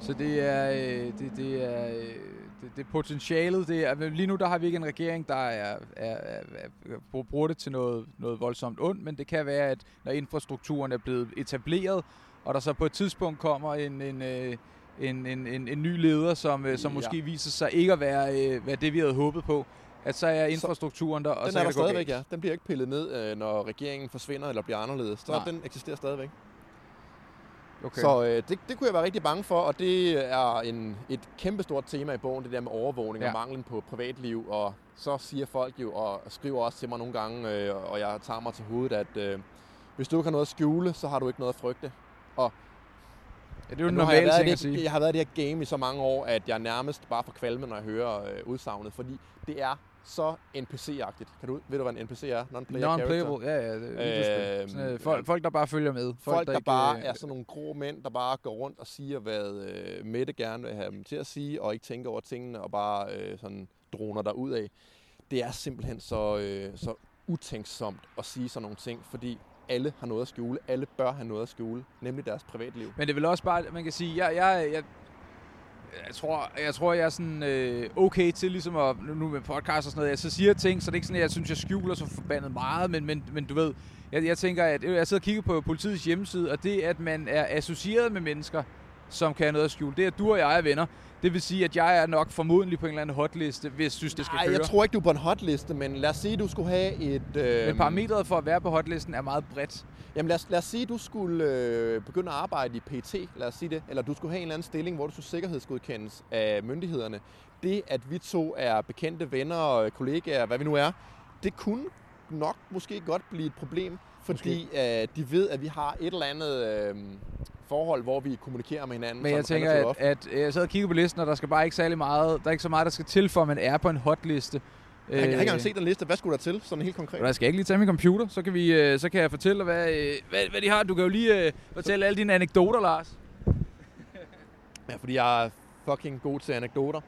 Så det er, øh, det, det er, øh, det, det potentialet. Det er, lige nu der har vi ikke en regering, der er, er, er, er, bruger det til noget, noget voldsomt ondt, men det kan være, at når infrastrukturen er blevet etableret, og der så på et tidspunkt kommer en, en, øh, en, en, en, en ny leder, som, som ja. måske viser sig ikke at være, være det, vi havde håbet på, at så er infrastrukturen der, og den så er der stadigvæk, ja. Den bliver ikke pillet ned, øh, når regeringen forsvinder eller bliver anderledes. Så Nej. den eksisterer stadigvæk. Okay. Så øh, det, det kunne jeg være rigtig bange for, og det er en, et kæmpestort tema i bogen, det der med overvågning ja. og manglen på privatliv. Og så siger folk jo, og skriver også til mig nogle gange, øh, og jeg tager mig til hovedet, at øh, hvis du ikke har noget at skjule, så har du ikke noget at frygte. Og Ja, det er jo en normal ting at sige. Jeg har været i det her game i så mange år, at jeg nærmest bare får kvalme, når jeg hører øh, udsagnet, fordi det er så NPC-agtigt. Kan du, ved du, hvad en NPC er? Non-player Non-playable, ja, ja. Det øhm, sådan, folk, folk, der bare følger med. Folk, folk der, der ikke, bare øh, er sådan nogle grå mænd, der bare går rundt og siger, hvad øh, Mette gerne vil have dem til at sige, og ikke tænker over tingene, og bare øh, sådan droner der ud af. Det er simpelthen så, øh, så utænksomt at sige sådan nogle ting, fordi alle har noget at skjule. Alle bør have noget at skjule, nemlig deres privatliv. Men det vel også bare, man kan sige, jeg, jeg, jeg, jeg tror, jeg tror, jeg er sådan øh, okay til ligesom at, nu med podcast og sådan noget, jeg så siger ting, så det er ikke sådan, at jeg synes, jeg skjuler så forbandet meget, men, men, men du ved, jeg, jeg tænker, at jeg sidder og kigger på politiets hjemmeside, og det, at man er associeret med mennesker, som kan have noget at skjule, det er, at du og jeg er venner. Det vil sige, at jeg er nok formodentlig på en eller anden hotliste, hvis jeg synes, det skal Nej, køre. jeg tror ikke, du er på en hotliste, men lad os sige, at du skulle have et... Øh, Men parametret for at være på hotlisten er meget bredt. Jamen lad os, lad os sige, at du skulle øh, begynde at arbejde i PT, lad os sige det, eller du skulle have en eller anden stilling, hvor du skulle sikkerhedsgodkendes af myndighederne. Det, at vi to er bekendte venner og kollegaer, hvad vi nu er, det kunne nok måske godt blive et problem, fordi øh, de ved, at vi har et eller andet øh, forhold, hvor vi kommunikerer med hinanden. Men jeg tænker, at, ofte. at jeg sad og kiggede på listen, og der skal bare ikke særlig meget, der er ikke så meget, der skal til, for at man er på en hotliste. Jeg har ikke engang set den liste. Hvad skulle der til, sådan helt konkret? Jeg skal ikke lige tage min computer, så kan, vi, øh, så kan jeg fortælle dig, hvad, øh, hvad, hvad de har. Du kan jo lige øh, fortælle alle dine anekdoter, Lars. Ja, fordi jeg er fucking god til anekdoter.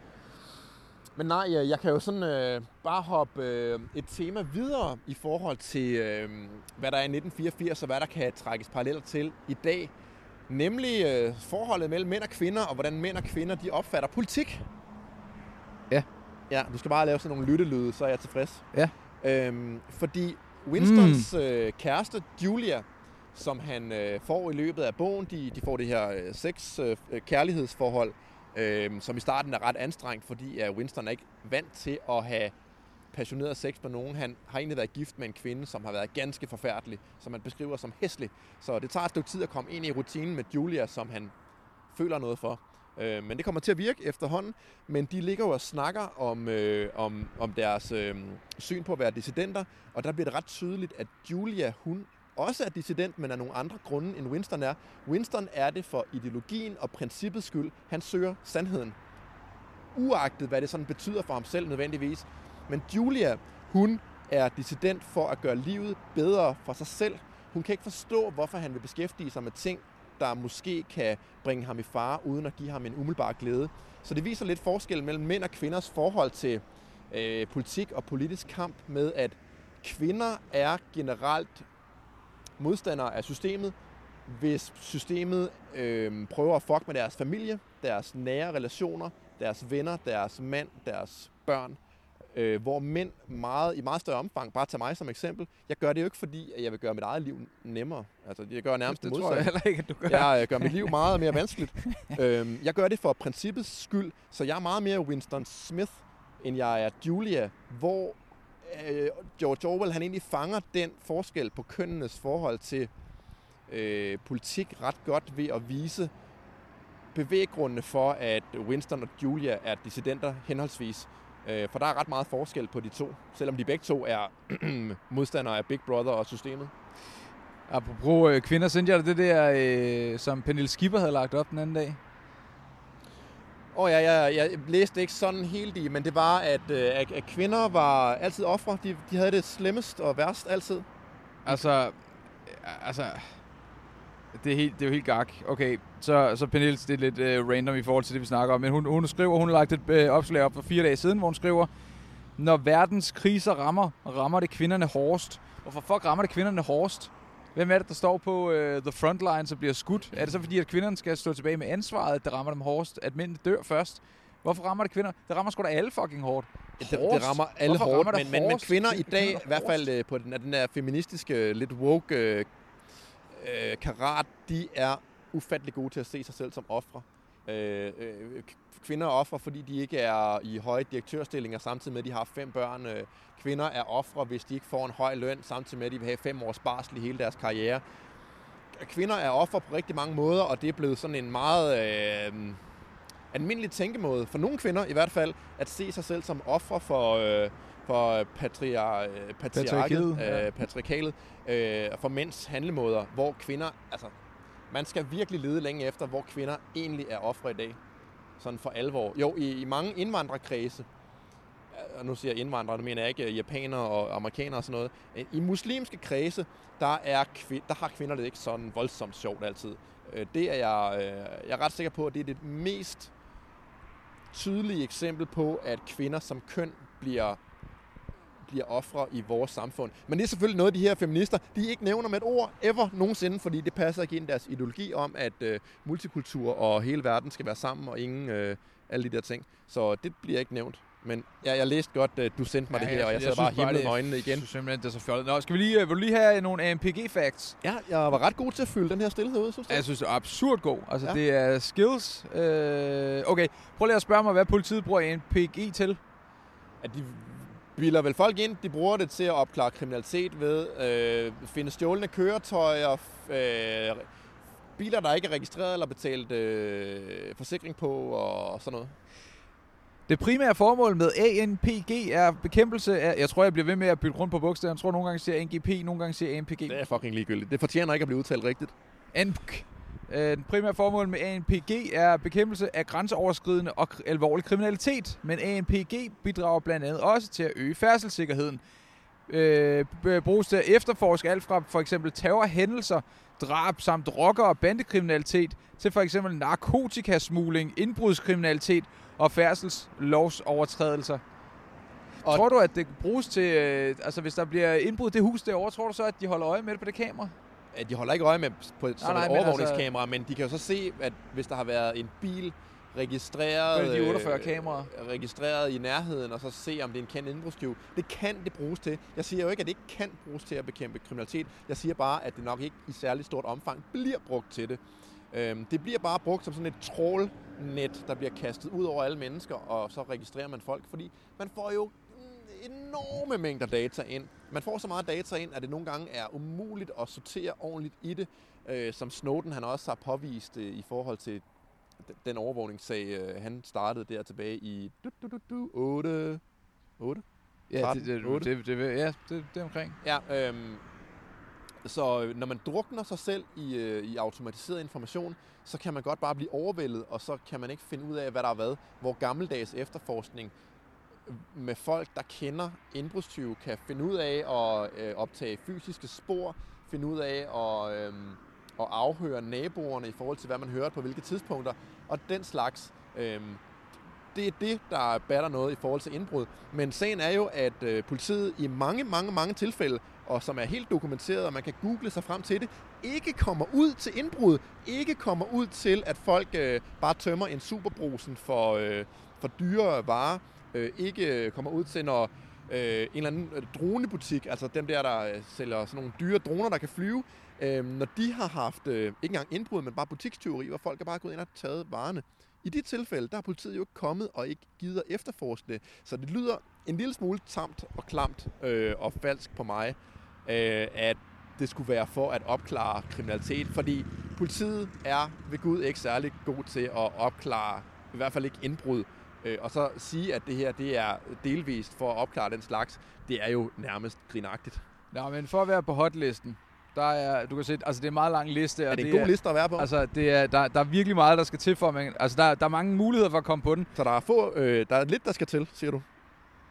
Men nej, jeg, kan jo sådan øh, bare hoppe øh, et tema videre i forhold til, øh, hvad der er i 1984, og hvad der kan trækkes paralleller til i dag. Nemlig øh, forholdet mellem mænd og kvinder, og hvordan mænd og kvinder de opfatter politik. Ja. Ja, du skal bare lave sådan nogle lyttelyde, så er jeg tilfreds. Ja. Øhm, fordi Winstons mm. øh, kæreste, Julia, som han øh, får i løbet af bogen, de, de får det her øh, sex øh, kærlighedsforhold, øh, som i starten er ret anstrengt, fordi at Winston er ikke vant til at have passioneret sex med nogen. Han har egentlig været gift med en kvinde, som har været ganske forfærdelig, som man beskriver som hæslig. Så det tager et stykke tid at komme ind i rutinen med Julia, som han føler noget for. Øh, men det kommer til at virke efterhånden. Men de ligger jo og snakker om, øh, om, om deres øh, syn på at være dissidenter, og der bliver det ret tydeligt, at Julia, hun også er dissident, men af nogle andre grunde, end Winston er. Winston er det for ideologien og princippets skyld. Han søger sandheden. Uagtet, hvad det sådan betyder for ham selv nødvendigvis. Men Julia, hun er dissident for at gøre livet bedre for sig selv. Hun kan ikke forstå, hvorfor han vil beskæftige sig med ting, der måske kan bringe ham i fare, uden at give ham en umiddelbar glæde. Så det viser lidt forskel mellem mænd og kvinders forhold til øh, politik og politisk kamp med, at kvinder er generelt modstandere af systemet, hvis systemet øh, prøver at fuck med deres familie, deres nære relationer, deres venner, deres mand, deres børn. Øh, hvor mænd meget, i meget større omfang, bare tage mig som eksempel, jeg gør det jo ikke fordi, at jeg vil gøre mit eget liv nemmere. Altså, jeg gør nærmest Det det tror jeg heller ikke, at du gør. Jeg øh, gør mit liv meget mere vanskeligt. øhm, jeg gør det for princippets skyld, så jeg er meget mere Winston Smith, end jeg er Julia, hvor øh, George Orwell han egentlig fanger den forskel på kønnenes forhold til øh, politik ret godt ved at vise bevæggrundene for, at Winston og Julia er dissidenter henholdsvis. Øh, for der er ret meget forskel på de to, selvom de begge to er modstandere af Big Brother og systemet. Apropos øh, kvinder, sendte jeg dig det der, øh, som Pernille Skipper havde lagt op den anden dag. Åh oh, ja, jeg, jeg læste ikke sådan helt i, men det var, at, øh, at, at kvinder var altid ofre. De, de havde det slemmest og værst altid. Altså, øh, altså, det er, helt, det er jo helt gak. Okay, så, så Pernille, det er lidt øh, random i forhold til det, vi snakker om, men hun, hun skriver, hun har lagt et øh, opslag op for fire dage siden, hvor hun skriver, når verdens kriser rammer, rammer det kvinderne hårdest. Hvorfor fuck rammer det kvinderne hårdest? Hvem er det, der står på øh, the front line, så bliver skudt? Er det så fordi, at kvinderne skal stå tilbage med ansvaret, at det rammer dem hårdest? At mændene dør først? Hvorfor rammer det kvinder? Det rammer sgu da alle fucking hårdt. Det, det rammer alle Hvorfor hårdt, rammer men, men, men kvinder i dag, i hvert fald øh, på den, den der feministiske, lidt woke øh, øh, karat, de er ufattelig gode til at se sig selv som ofre. Øh, øh, kvinder er ofre, fordi de ikke er i høje direktørstillinger, samtidig med, at de har fem børn. Øh, kvinder er ofre, hvis de ikke får en høj løn, samtidig med, at de vil have fem års barsel i hele deres karriere. Kvinder er ofre på rigtig mange måder, og det er blevet sådan en meget øh, almindelig tænkemåde, for nogle kvinder i hvert fald, at se sig selv som ofre for, øh, for patriar, øh, patriarket, Patriarkiet, ja. øh, patriarkalet, øh, for mænds handlemåder, hvor kvinder, altså, man skal virkelig lede længe efter, hvor kvinder egentlig er ofre i dag. Sådan for alvor. Jo, i, i mange indvandrerkredse, og nu siger jeg indvandrere, det mener jeg ikke øh, japanere og amerikanere og sådan noget. Øh, I muslimske kredse, der, er kvi- der har kvinder det ikke sådan voldsomt sjovt altid. Det er jeg, jeg er ret sikker på, at det er det mest tydelige eksempel på, at kvinder som køn bliver bliver ofre i vores samfund. Men det er selvfølgelig noget, de her feminister, de ikke nævner med et ord ever nogensinde, fordi det passer ikke ind i deres ideologi om, at øh, multikultur og hele verden skal være sammen, og ingen øh, alle de der ting. Så det bliver ikke nævnt. Men ja, jeg læste godt, at du sendte mig ja, det her, og jeg, jeg sad bare himlet med øjnene igen. Jeg synes simpelthen, det er så fjollet. Nå, skal vi lige, vil du lige have nogle AMPG-facts? Ja, jeg var ret god til at fylde den her stillhed ud, synes jeg. Jeg synes, det er absurd god. Altså, ja. det er skills. Øh, okay, prøv lige at spørge mig, hvad politiet bruger AMPG til? At de bilder vel folk ind. De bruger det til at opklare kriminalitet ved øh, finde stjålne køretøjer, øh, biler, der ikke er registreret eller betalt øh, forsikring på og sådan noget. Det primære formål med ANPG er bekæmpelse af... Jeg tror, jeg bliver ved med at bytte rundt på bogstaverne. Jeg tror, nogle gange siger NGP, nogle gange siger ANPG. Det er fucking ligegyldigt. Det fortjener ikke at blive udtalt rigtigt. ANPG. Øh, den primære formål med ANPG er bekæmpelse af grænseoverskridende og alvorlig kriminalitet, men ANPG bidrager blandt andet også til at øge færdselssikkerheden. Øh, bruges til at efterforske alt fra for eksempel terrorhændelser, drab samt rocker- og bandekriminalitet til for eksempel narkotikasmugling, indbrudskriminalitet og færdselslovsovertrædelser. Og tror du, at det bruges til, øh, altså hvis der bliver indbrud det hus derovre, tror du så, at de holder øje med det på det kamera? De holder ikke øje med på et nej, nej, overvågningskamera, men, altså, men de kan jo så se, at hvis der har været en bil registreret, de 48 øh, kameraer. registreret i nærheden, og så se, om det er en kendt indbrudstyv. Det kan det bruges til. Jeg siger jo ikke, at det ikke kan bruges til at bekæmpe kriminalitet. Jeg siger bare, at det nok ikke i særligt stort omfang bliver brugt til det. Øhm, det bliver bare brugt som sådan et trålnet, der bliver kastet ud over alle mennesker, og så registrerer man folk, fordi man får jo enorme mængder data ind. Man får så meget data ind, at det nogle gange er umuligt at sortere ordentligt i det, øh, som Snowden han også har påvist øh, i forhold til den overvågningssag, øh, han startede der tilbage i du, du, du, du, 8, 8? Ja, 13, det, det, 8. Det, det, ja det, det er omkring. Ja, øhm, så øh, når man drukner sig selv i, øh, i automatiseret information, så kan man godt bare blive overvældet, og så kan man ikke finde ud af, hvad der er hvad. Hvor gammeldags efterforskning med folk, der kender indbrudstyve, kan finde ud af at øh, optage fysiske spor, finde ud af at, øh, at afhøre naboerne i forhold til, hvad man hører på hvilke tidspunkter, og den slags. Øh, det er det, der batter noget i forhold til indbrud. Men sagen er jo, at øh, politiet i mange, mange, mange tilfælde og som er helt dokumenteret, og man kan google sig frem til det, ikke kommer ud til indbrud, ikke kommer ud til, at folk øh, bare tømmer en superbrusen for, øh, for dyre varer, øh, ikke øh, kommer ud til, når øh, en eller anden øh, dronebutik, altså dem der, der øh, sælger sådan nogle dyre droner, der kan flyve, øh, når de har haft øh, ikke engang indbrud, men bare butikstyveri, hvor folk er bare gået ind og taget varerne. I de tilfælde, der er politiet jo ikke kommet og ikke gider efterforske det. Så det lyder en lille smule tamt og klamt øh, og falsk på mig, øh, at det skulle være for at opklare kriminalitet, fordi politiet er ved Gud ikke særlig god til at opklare, i hvert fald ikke indbrud. Øh, og så sige, at det her det er delvist for at opklare den slags, det er jo nærmest grinagtigt. Nå, men for at være på hotlisten, der er, du kan se, altså det er en meget lang liste. Er det en god er, liste at være på? Altså, det er, der, der er virkelig meget, der skal til for, man, altså der, der er mange muligheder for at komme på den. Så der er, få, øh, der er lidt, der skal til, siger du?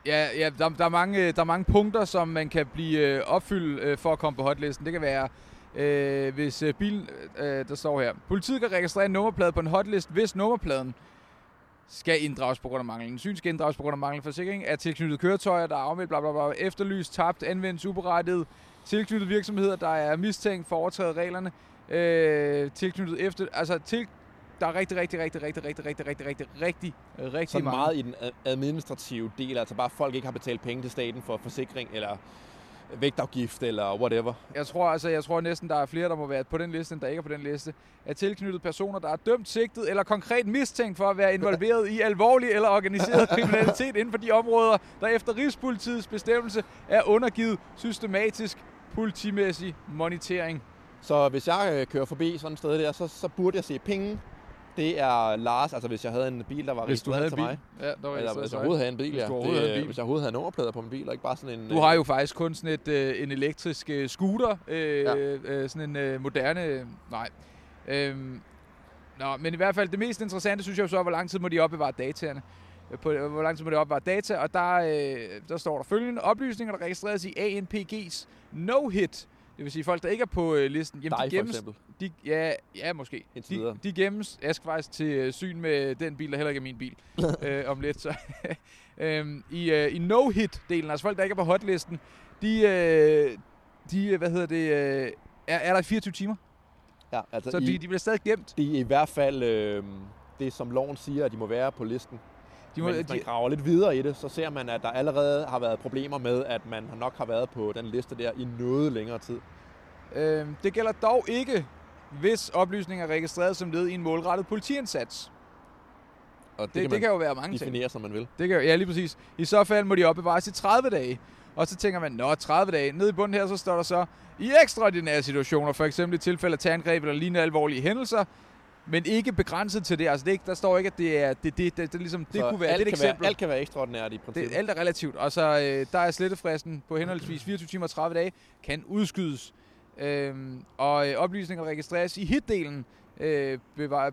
Ja, ja der, der, er mange, der er mange punkter, som man kan blive øh, opfyldt øh, for at komme på hotlisten. Det kan være, øh, hvis øh, bilen, øh, der står her, politiet kan registrere en nummerplade på en hotlist, hvis nummerpladen skal inddrages på grund af manglen. Syn skal inddrages på grund af manglen. Forsikring, er tilknyttet køretøjer, der er afmeldt, bla bla bla, efterlyst, tabt, anvendt, uberettiget, tilknyttet virksomheder, der er mistænkt for at overtræde reglerne, øh, tilknyttet efter, altså til, der er rigtig, rigtig, rigtig, rigtig, rigtig, rigtig, rigtig, rigtig, rigtig, rigtig Så meget i den administrative del, altså bare folk ikke har betalt penge til staten for forsikring eller vægtafgift eller whatever. Jeg tror altså, jeg tror næsten, der er flere, der må være på den liste, end der ikke er på den liste. Er tilknyttet personer, der er dømt, sigtet eller konkret mistænkt for at være involveret i alvorlig eller organiseret kriminalitet inden for de områder, der efter Rigspolitiets bestemmelse er undergivet systematisk politimæssig monitering. Så hvis jeg øh, kører forbi sådan et sted der, så, så burde jeg se penge. Det er Lars, altså hvis jeg havde en bil, der var hvis du havde til bil. mig. Ja, der var Eller hvis jeg overhovedet havde en bil, ja. Hvis, det, en bil. hvis jeg overhovedet havde nummerplader på min bil, og ikke bare sådan en... Du har jo faktisk kun sådan et, øh, en elektrisk øh, scooter. Øh, ja. øh, sådan en øh, moderne... Øh, nej. Øhm, nå, men i hvert fald det mest interessante, synes jeg så, hvor lang tid må de opbevare dataerne på, hvor lang tid må det opbevare data, og der, øh, der står der følgende oplysninger, der registreres i ANPG's no-hit Det vil sige, folk, der ikke er på øh, listen, jamen, Dig de for gemmes, eksempel. de, ja, ja, måske. De, de gemmes, jeg skal faktisk til øh, syn med den bil, der heller ikke er min bil, øh, om lidt. Så, øhm, I øh, i no-hit-delen, altså folk, der ikke er på hotlisten, de, øh, de øh, hvad hedder det, øh, er, er der i 24 timer. Ja, altså Så i, de, de bliver stadig gemt. det er i hvert fald øh, det, som loven siger, at de må være på listen. De må, Men hvis man de, graver lidt videre i det, så ser man, at der allerede har været problemer med, at man nok har været på den liste der i noget længere tid. øh, det gælder dog ikke, hvis oplysninger er registreret som led i en målrettet politiindsats. Og Det, det, kan, det kan jo være mange ting. definere, som man vil. Det kan, jo- ja, lige præcis. I så fald må de opbevares i 30 dage. Og så tænker man, nå, 30 dage. Nede i bunden her, så står der så, i ekstraordinære situationer, for eksempel i tilfælde af terrorangreb eller lignende alvorlige hændelser, men ikke begrænset til det. Altså, det er ikke, der står ikke, at det er det, det, det, det, ligesom, det Så kunne være alt et kan eksempel. Være, alt kan være ekstraordinært i princippet. det, alt er relativt. Og så øh, der er slettefristen på henholdsvis 24 timer og 30 dage, kan udskydes. Øhm, og øh, oplysninger registreres i hitdelen, øh,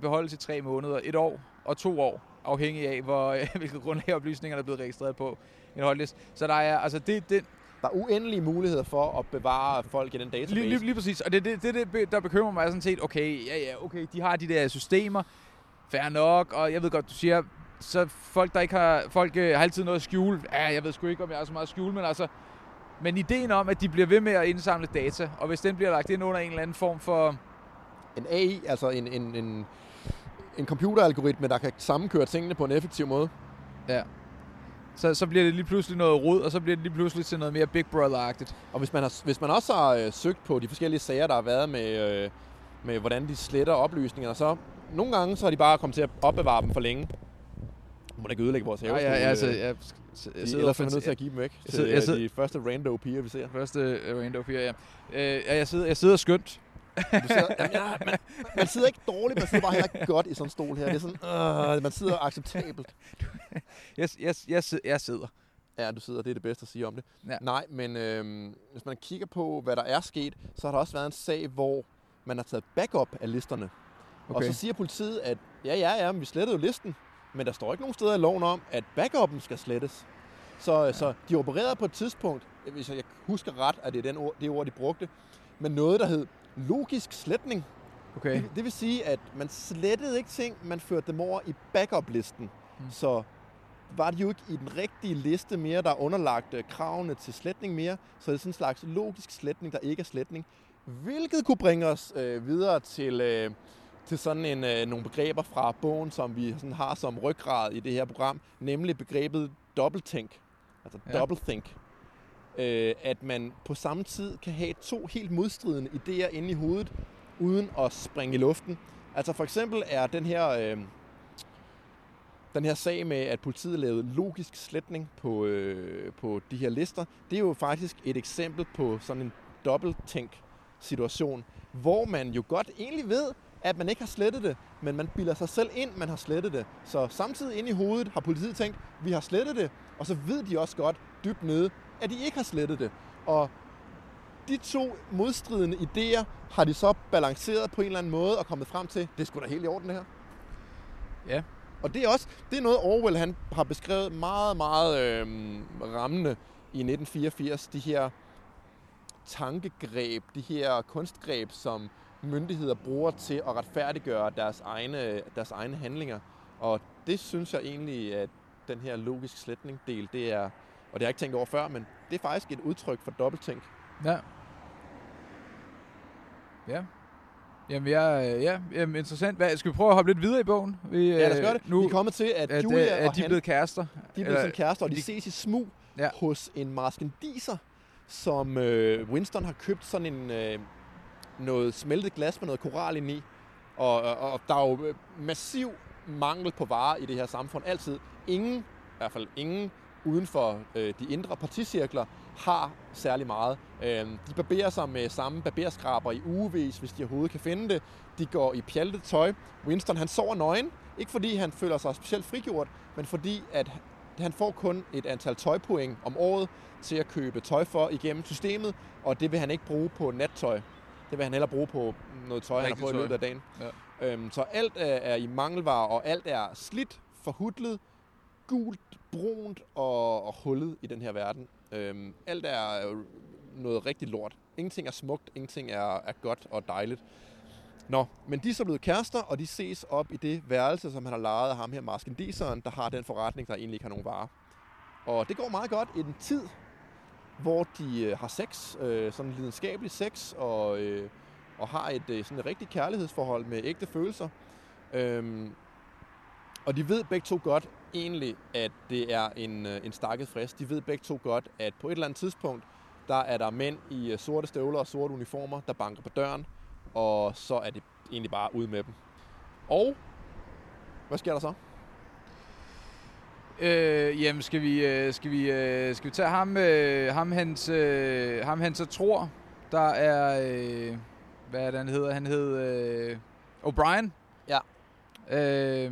beholdes i tre måneder, et år og to år, afhængig af, hvor, øh, hvilket grundlag oplysningerne er blevet registreret på en holdliste. Så der er, altså det, det, Der er uendelige muligheder for at bevare folk i den database. Lige, lige, lige præcis. Og det er det, det, det, der bekymrer mig sådan set, okay, ja, ja, okay, de har de der systemer, fair nok, og jeg ved godt, du siger, så folk, der ikke har, folk øh, har altid noget at skjule. Ja, jeg ved sgu ikke, om jeg har så meget at skjule, men altså, men ideen om, at de bliver ved med at indsamle data, og hvis den bliver lagt ind under en eller anden form for, En AI, altså en, en, en, en computeralgoritme, der kan sammenkøre tingene på en effektiv måde. ja, så, så bliver det lige pludselig noget rod, og så bliver det lige pludselig til noget mere Big Brother-agtigt. Og hvis man, har, hvis man også har øh, søgt på de forskellige sager, der har været med, øh, med hvordan de sletter oplysninger, så nogle gange så har de bare kommet til at opbevare dem for længe. Må da ikke ødelægge vores Ja, have. ja, ja, altså, jeg, jeg, jeg de, sidder ellers er nødt til at give dem væk Jeg til sidder- jeg øh, sidder- de første rando piger, vi ser. Første øh, Rainbow Pier, ja. Øh, ja, jeg sidder, jeg sidder skønt. Du sidder, jamen, ja, man, man sidder ikke dårligt, man sidder bare heller ikke godt i sådan en stol her. Det er sådan, øh, man sidder acceptabelt. Jeg, jeg, jeg, jeg sidder. Ja, du sidder, det er det bedste at sige om det. Ja. Nej, men øh, hvis man kigger på, hvad der er sket, så har der også været en sag, hvor man har taget backup af listerne. Okay. Og så siger politiet, at ja, ja, ja, men vi slettede jo listen, men der står ikke nogen steder i loven om, at backuppen skal slettes. Så, ja. så de opererede på et tidspunkt, hvis jeg husker ret, at det er den ord, det ord, de brugte, med noget, der hed logisk sletning. Okay. Det, det vil sige, at man slettede ikke ting, man førte dem over i backup-listen. Mm. Så var det jo ikke i den rigtige liste mere, der er underlagt øh, kravene til sletning mere. Så det er sådan en slags logisk sletning, der ikke er sletning. Hvilket kunne bringe os øh, videre til, øh, til sådan en, øh, nogle begreber fra bogen, som vi sådan har som ryggrad i det her program, nemlig begrebet dobbelttænk. Altså ja. doublethink. Øh, at man på samme tid kan have to helt modstridende idéer inde i hovedet, uden at springe i luften. Altså for eksempel er den her, øh, den her sag med, at politiet lavede logisk sletning på, øh, på de her lister, det er jo faktisk et eksempel på sådan en dobbelttænk situation, hvor man jo godt egentlig ved, at man ikke har slettet det, men man bilder sig selv ind, man har slettet det. Så samtidig inde i hovedet har politiet tænkt, vi har slettet det, og så ved de også godt dybt nede, at de ikke har slettet det. Og de to modstridende idéer har de så balanceret på en eller anden måde og kommet frem til, det sgu da helt i orden det her. Ja. Og det er også det er noget, Orwell han har beskrevet meget, meget øh, rammende i 1984. De her tankegreb, de her kunstgreb, som myndigheder bruger til at retfærdiggøre deres egne, deres egne handlinger. Og det synes jeg egentlig, at den her logisk sletning del, det er, og det har jeg ikke tænkt over før, men det er faktisk et udtryk for dobbelttænk. Ja. Ja. Jamen, jeg, øh, ja, jamen, interessant. Hvad, skal vi prøve at hoppe lidt videre i bogen? Vi, Ja, lad os gøre det. Nu, Vi er kommet til, at, at, Julia øh, og at de er blevet kærester. de er blevet sådan kærester, og de, de- ses i smug Ja. hos en marskandiser, som øh, Winston har købt sådan en øh, noget smeltet glas med noget koral ind i. Og, og, og der er jo øh, massiv mangel på varer i det her samfund. Altid. Ingen, i hvert fald ingen uden for øh, de indre particirkler, har særlig meget. Øh, de barberer sig med samme barberskraber i ugevis, hvis de overhovedet kan finde det. De går i pjaltet tøj. Winston han sover nøgen, ikke fordi han føler sig specielt frigjort, men fordi at han får kun et antal tøjpoint om året til at købe tøj for igennem systemet, og det vil han ikke bruge på nattøj. Det vil han hellere bruge på noget tøj, han har fået i løbet af dagen. Ja. Øhm, så alt er, er i mangelvarer, og alt er slidt, forhudlet, gult, brunt og, og hullet i den her verden. Øhm, alt er øh, noget rigtig lort. Ingenting er smukt, ingenting er, er godt og dejligt. Nå, men de er så blevet kærester, og de ses op i det værelse, som han har lejet af ham her, Maskendiseren, der har den forretning, der egentlig ikke har nogen varer. Og det går meget godt i den tid, hvor de øh, har sex, øh, sådan lidenskabelig sex, og, øh, og har et øh, sådan et rigtigt kærlighedsforhold med ægte følelser. Øhm, og de ved begge to godt egentlig, at det er en, øh, en stakket frist. De ved begge to godt, at på et eller andet tidspunkt, der er der mænd i øh, sorte støvler og sorte uniformer, der banker på døren, og så er det egentlig bare ud med dem. Og hvad sker der så? Øh, jamen, skal vi, øh, skal vi, øh, skal vi tage ham, øh, ham, hans, øh, ham, han så tror, der er, øh, hvad er det, han hedder? Han hed øh, O'Brien. Ja. Øh,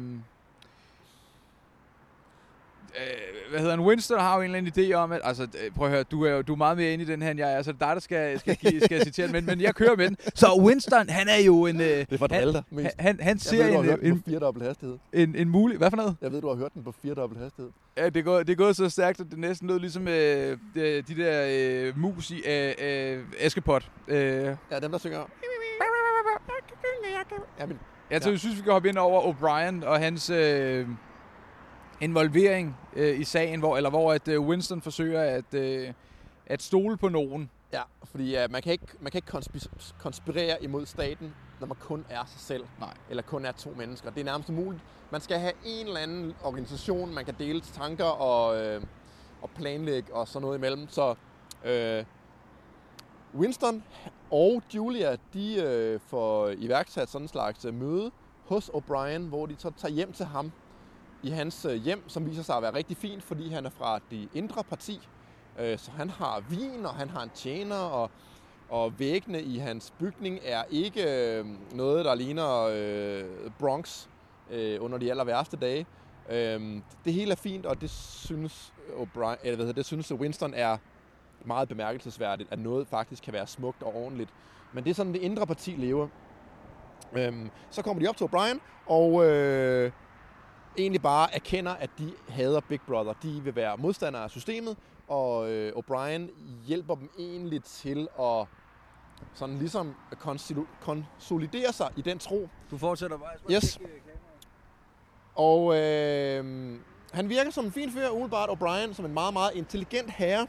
øh, hvad hedder han? Winston har jo en eller anden idé om, at, altså, øh, prøv at høre, du er jo du er meget mere inde i den her, end jeg er, så det er dig, der skal, skal, give, skal citere den, men, men jeg kører med den. Så Winston, han er jo en... Øh, Det er for han, han, han, han Jeg ser ved, du har en, en, på firedobbelt hastighed. en, en mulig... Hvad for noget? Jeg ved, du har hørt den på firedobbelt hastighed. Ja, det er, gået, det er gået så stærkt, at det næsten lød ligesom øh, de, de der øh, mus i øh, øh, Askepot. Øh, Ja, dem der synger... Ja, men jeg tror, Ja. jeg synes, vi kan hoppe ind over O'Brien og hans øh, involvering øh, i sagen, hvor, eller hvor at øh, Winston forsøger at, øh, at stole på nogen. Ja, fordi uh, man kan ikke, man kan ikke konspi- konspirere imod staten, når man kun er sig selv. Nej. Eller kun er to mennesker. Det er nærmest umuligt. Man skal have en eller anden organisation, man kan dele tanker og, øh, og planlægge og sådan noget imellem. Så øh, Winston og Julia, de øh, får iværksat sådan en slags øh, møde hos O'Brien, hvor de så tager hjem til ham i hans øh, hjem, som viser sig at være rigtig fint, fordi han er fra det indre parti. Øh, så han har vin, og han har en tjener, og, og væggene i hans bygning er ikke øh, noget, der ligner øh, Bronx øh, under de aller værste dage. Øh, det hele er fint, og det synes, O'Brien, eller hvad hedder, det synes Winston er meget bemærkelsesværdigt, at noget faktisk kan være smukt og ordentligt. Men det er sådan, det indre parti lever. Øhm, så kommer de op til O'Brien, og øh, egentlig bare erkender, at de hader Big Brother. De vil være modstandere af systemet, og øh, O'Brien hjælper dem egentlig til at sådan ligesom konsolidere sig i den tro. Du fortsætter bare. Yes. Og øh, han virker som en fin fyr, umiddelbart O'Brien, som en meget, meget intelligent herre.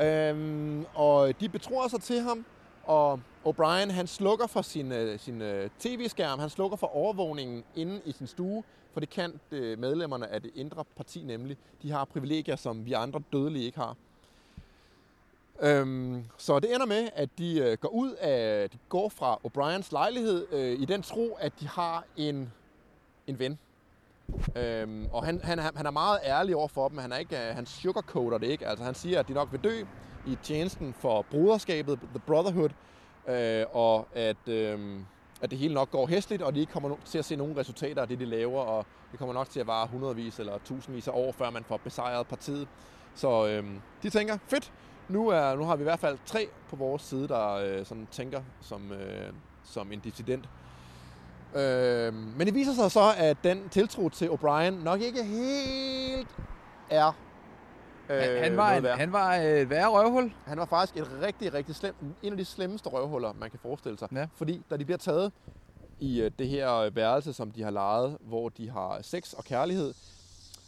Øh, og de betror sig til ham, og O'Brien han slukker for sin, øh, sin øh, tv-skærm, han slukker for overvågningen inde i sin stue, for det kan øh, medlemmerne af det indre parti nemlig. De har privilegier, som vi andre dødelige ikke har. Øhm, så det ender med, at de øh, går ud af, de går fra O'Briens lejlighed øh, i den tro, at de har en, en ven. Øhm, og han, han, han er meget ærlig over for dem. Han, er ikke, øh, han sugarcoater det ikke. Altså han siger, at de nok vil dø i tjenesten for broderskabet, The Brotherhood, øh, og at, øh, at det hele nok går hæsligt, og de ikke kommer til at se nogen resultater af det, de laver, og det kommer nok til at vare hundredvis eller tusindvis af år, før man får besejret partiet. Så øh, de tænker, fedt, nu, er, nu har vi i hvert fald tre på vores side, der øh, sådan tænker som, øh, som en dissident. Øh, men det viser sig så, at den tiltro til O'Brien nok ikke helt er han, han, var en, værd. han var et værre røvhul. Han var faktisk et rigtig, rigtig slem, en af de slemmeste røvhuller, man kan forestille sig. Ja. Fordi da de bliver taget i øh, det her øh, værelse, som de har lejet, hvor de har sex og kærlighed,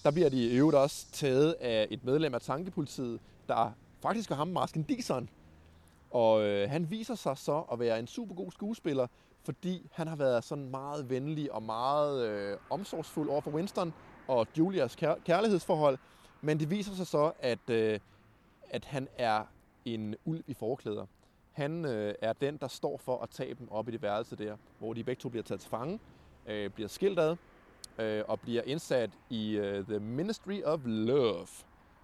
der bliver de i øvrigt også taget af et medlem af tankepolitiet, der faktisk er ham, Marsken Dixon. Og øh, han viser sig så at være en super god skuespiller, fordi han har været sådan meget venlig og meget øh, omsorgsfuld over for Winston og Julias kær- kærlighedsforhold. Men det viser sig så, at, øh, at han er en ulv i forklæder. Han øh, er den, der står for at tage dem op i det værelse der, hvor de begge to bliver taget til fange, øh, bliver skilt ad øh, og bliver indsat i øh, The Ministry of Love,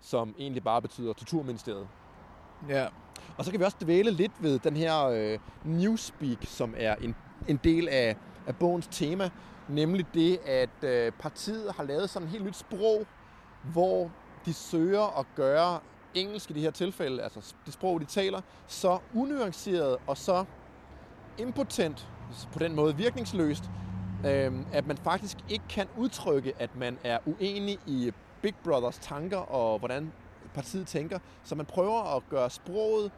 som egentlig bare betyder Torturministeriet. Ja. Og så kan vi også dvæle lidt ved den her øh, newspeak, som er en, en del af, af bogens tema, nemlig det, at øh, partiet har lavet sådan et helt nyt sprog, hvor de søger at gøre engelsk i det her tilfælde, altså det sprog, de taler, så unuanceret og så impotent, på den måde virkningsløst, øh, at man faktisk ikke kan udtrykke, at man er uenig i Big Brothers tanker og hvordan partiet tænker. Så man prøver at gøre sproget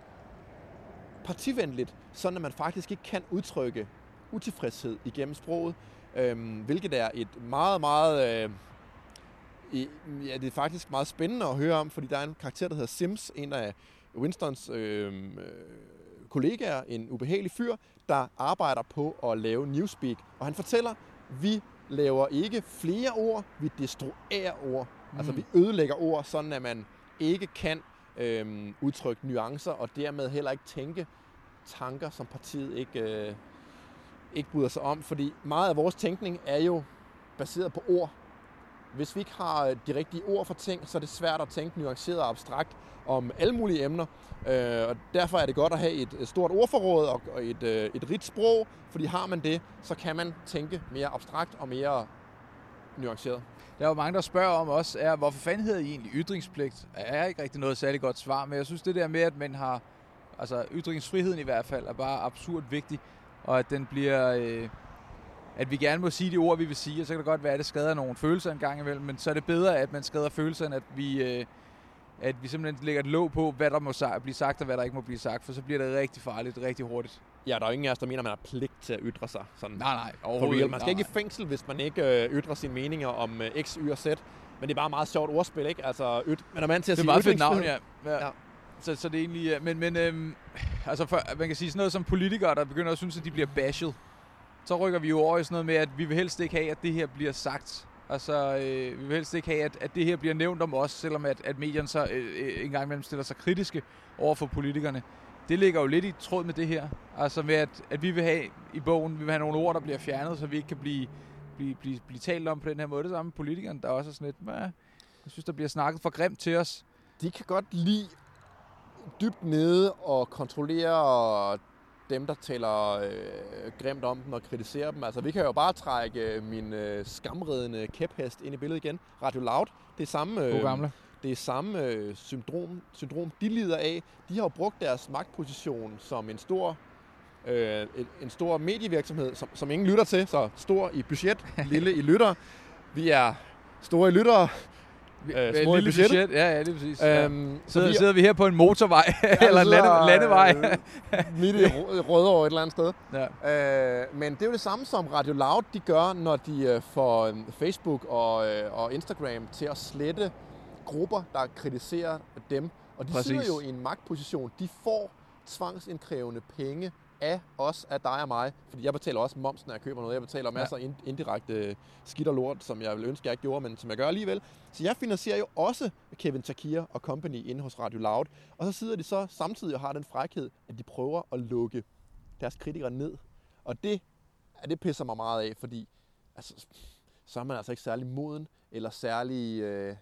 partivenligt, sådan at man faktisk ikke kan udtrykke utilfredshed igennem sproget, øh, hvilket er et meget, meget... Øh, ja, det er faktisk meget spændende at høre om, fordi der er en karakter, der hedder Sims, en af Winstons øh, øh, kollegaer, en ubehagelig fyr, der arbejder på at lave Newspeak. Og han fortæller, vi laver ikke flere ord, vi destruerer ord. Mm. Altså vi ødelægger ord, sådan at man ikke kan øh, udtrykke nuancer, og dermed heller ikke tænke tanker, som partiet ikke, øh, ikke bryder sig om. Fordi meget af vores tænkning er jo baseret på ord. Hvis vi ikke har øh, de rigtige ord for ting, så er det svært at tænke nuanceret og abstrakt om alle mulige emner. Øh, og derfor er det godt at have et stort ordforråd og et, øh, et rigt sprog, fordi har man det, så kan man tænke mere abstrakt og mere nuanceret. Der er jo mange, der spørger om også, er, hvorfor fanden hedder I egentlig ytringspligt? Er ikke rigtig noget særligt godt svar, men jeg synes det der med, at man har, altså ytringsfriheden i hvert fald, er bare absurd vigtig, og at den bliver, øh, at vi gerne må sige de ord, vi vil sige, og så kan det godt være, at det skader nogle følelser en gang imellem, men så er det bedre, at man skader følelser, end at vi, øh, at vi simpelthen lægger et låg på, hvad der må blive sagt, og hvad der ikke må blive sagt, for så bliver det rigtig farligt, rigtig hurtigt. Ja, der er jo ingen af os, der mener, at man har pligt til at ytre sig. Sådan nej, nej, overhovedet ikke. Man skal nej. ikke i fængsel, hvis man ikke øh, ytrer sine meninger om øh, X, Y og Z. Men det er bare meget sjovt ordspil, ikke? Altså, yt, man er mand til at det sige Det er meget fedt navn, ja. ja. ja. Så, så det er egentlig... Ja. Men, men øhm, altså for, man kan sige sådan noget som politikere, der begynder at synes, at de bliver bashed. Så rykker vi jo over i sådan noget med, at vi vil helst ikke have, at det her bliver sagt. Altså, øh, vi vil helst ikke have, at, at det her bliver nævnt om os, selvom at, at medierne så øh, øh, en gang imellem stiller sig kritiske over for politikerne. Det ligger jo lidt i tråd med det her. Altså med, at, at vi vil have i bogen, vi vil have nogle ord, der bliver fjernet, så vi ikke kan blive, blive, blive, blive talt om på den her måde. Det samme med politikerne, der også er sådan lidt, jeg synes, der bliver snakket for grimt til os. De kan godt lide dybt nede og kontrollere dem, der taler øh, grimt om dem og kritiserer dem. Altså, vi kan jo bare trække øh, min øh, skamredende kæphest ind i billedet igen. Radio Loud, det er samme, øh, gamle. det er samme øh, syndrom, syndrom, de lider af. De har jo brugt deres magtposition som en stor øh, en stor medievirksomhed, som, som ingen lytter til, så stor i budget, lille i lytter. Vi er store i lyttere, øh, små lille budget. budget. Ja, ja, det er præcis. Øhm, ja. Sidder, vi, sidder vi her på en motorvej, eller en lande, landevej. øh, midt i Rødovre et eller andet sted. Ja. Øh, men det er jo det samme, som Radio Loud de gør, når de øh, får øhm, Facebook og, øh, og Instagram til at slette grupper, der kritiserer dem. Og de præcis. sidder jo i en magtposition. De får tvangsindkrævende penge af os, af dig og mig. Fordi jeg betaler også momsen, når jeg køber noget. Jeg betaler masser ja. af indirekte skidt og lort, som jeg ville ønske, jeg ikke gjorde, men som jeg gør alligevel. Så jeg finansierer jo også Kevin Takir og Company inde hos Radio Loud. Og så sidder de så samtidig og har den frækhed, at de prøver at lukke deres kritikere ned. Og det, ja, det pisser mig meget af, fordi altså, så er man altså ikke særlig moden, eller særlig øh,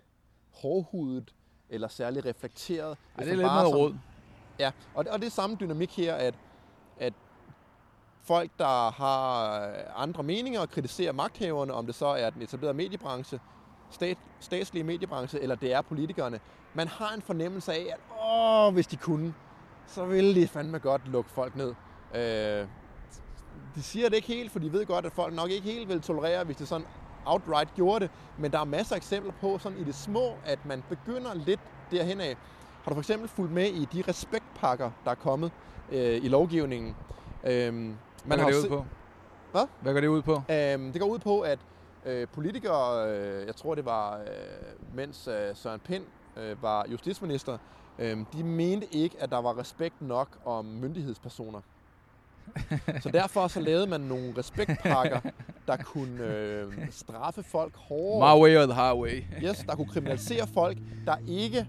hårdhudet, eller særlig reflekteret. Ej, det er lidt meget råd. Ja, og, og det er samme dynamik her, at at folk, der har øh, andre meninger og kritiserer magthaverne, om det så er den etablerede mediebranche, stat, statslige mediebranche, eller det er politikerne, man har en fornemmelse af, at åh, hvis de kunne, så ville de fandme godt lukke folk ned. Øh, de siger det ikke helt, for de ved godt, at folk nok ikke helt vil tolerere, hvis det sådan outright gjorde det, men der er masser af eksempler på, sådan i det små, at man begynder lidt derhen af. Har du for eksempel fulgt med i de respektpakker, der er kommet? Øh, i lovgivningen. Øhm, man Hvad går det ud på? Hvad? Hvad går det ud på? Øhm, det går ud på, at øh, politikere, øh, jeg tror det var, øh, mens øh, Søren Pind øh, var justitsminister, øh, de mente ikke, at der var respekt nok om myndighedspersoner. så derfor så lavede man nogle respektpakker, der kunne øh, straffe folk hårdere. My way or the highway. yes, der kunne kriminalisere folk, der ikke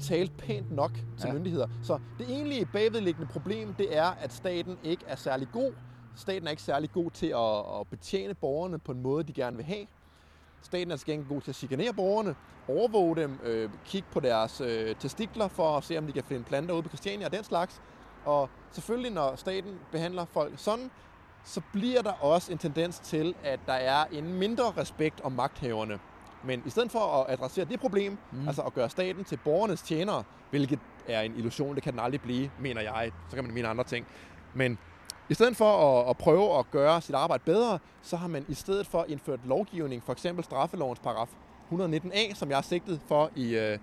talt pænt nok til ja. myndigheder. Så det egentlige bagvedliggende problem, det er, at staten ikke er særlig god. Staten er ikke særlig god til at, at betjene borgerne på en måde, de gerne vil have. Staten er til gengæld god til at chikanere borgerne, overvåge dem, øh, kigge på deres øh, testikler for at se, om de kan finde planter ude på Christiania og den slags. Og selvfølgelig, når staten behandler folk sådan, så bliver der også en tendens til, at der er en mindre respekt om magthaverne. Men i stedet for at adressere det problem, mm. altså at gøre staten til borgernes tjenere, hvilket er en illusion, det kan den aldrig blive, mener jeg, så kan man mene andre ting. Men i stedet for at, at prøve at gøre sit arbejde bedre, så har man i stedet for indført lovgivning, for eksempel straffelovens paragraf 119a, som jeg har sigtet for i, øh,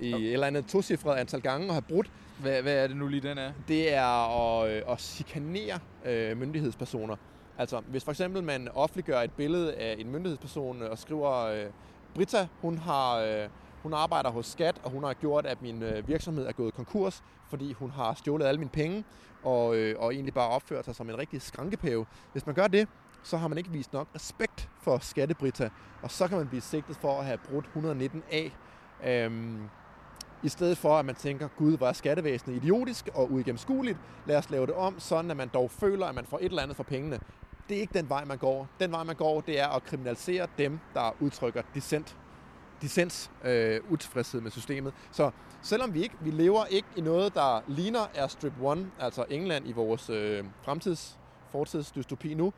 i et eller andet tocifret antal gange og have brudt. Hvad, hvad er det nu lige, den er? Det er at, øh, at chikanere øh, myndighedspersoner. Altså, hvis for eksempel man offentliggør et billede af en myndighedsperson og skriver, øh, Britta, hun har... Øh, hun arbejder hos Skat, og hun har gjort, at min øh, virksomhed er gået konkurs, fordi hun har stjålet alle mine penge, og, øh, og egentlig bare opført sig som en rigtig skrankepæve. Hvis man gør det, så har man ikke vist nok respekt for Skattebrita, og så kan man blive sigtet for at have brudt 119a. Øhm, I stedet for, at man tænker, gud, hvor er skattevæsenet idiotisk og uigennemskueligt, lad os lave det om, sådan at man dog føler, at man får et eller andet for pengene. Det er ikke den vej, man går. Den vej, man går, det er at kriminalisere dem, der udtrykker dissent dissens øh, utilfredshed med systemet. Så selvom vi ikke vi lever ikke i noget, der ligner er Strip 1, altså England i vores øh, fremtids, fortidsdystopi nu,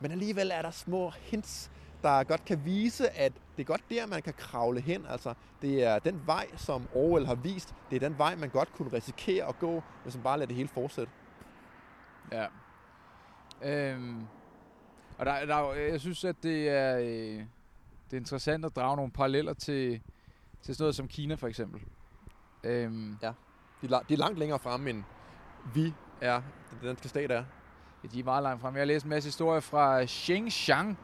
men alligevel er der små hints, der godt kan vise, at det er godt der, man kan kravle hen. Altså, det er den vej, som Orwell har vist. Det er den vej, man godt kunne risikere at gå, hvis man bare lader det hele fortsætte. Ja. Øhm, og der, der, jeg synes, at det er, øh, det er interessant at drage nogle paralleller til, til sådan noget som Kina, for eksempel. Øhm, Ja. De, er de er langt længere fremme, end vi er, den danske stat er. Ja, de er meget langt frem. Jeg har læst en masse historier fra Xinjiang,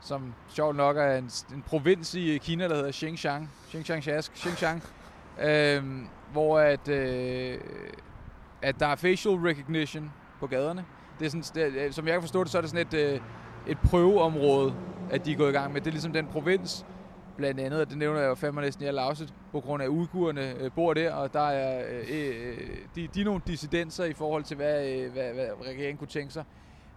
som sjovt nok er en, en provins i Kina, der hedder Xinjiang. Xinjiang, Xinjiang. Øhm, hvor at, øh, at der er facial recognition på gaderne. Det er sådan, det, som jeg kan forstå det, så er det sådan et, øh, et prøveområde, at de er gået i gang med. Det er ligesom den provins, blandt andet, og det nævner jeg jo fandme næsten i alle afsnit, på grund af uigurerne øh, bor der, og der er, øh, øh, de, de er nogle dissidenser i forhold til, hvad, øh, hvad, hvad regeringen kunne tænke sig.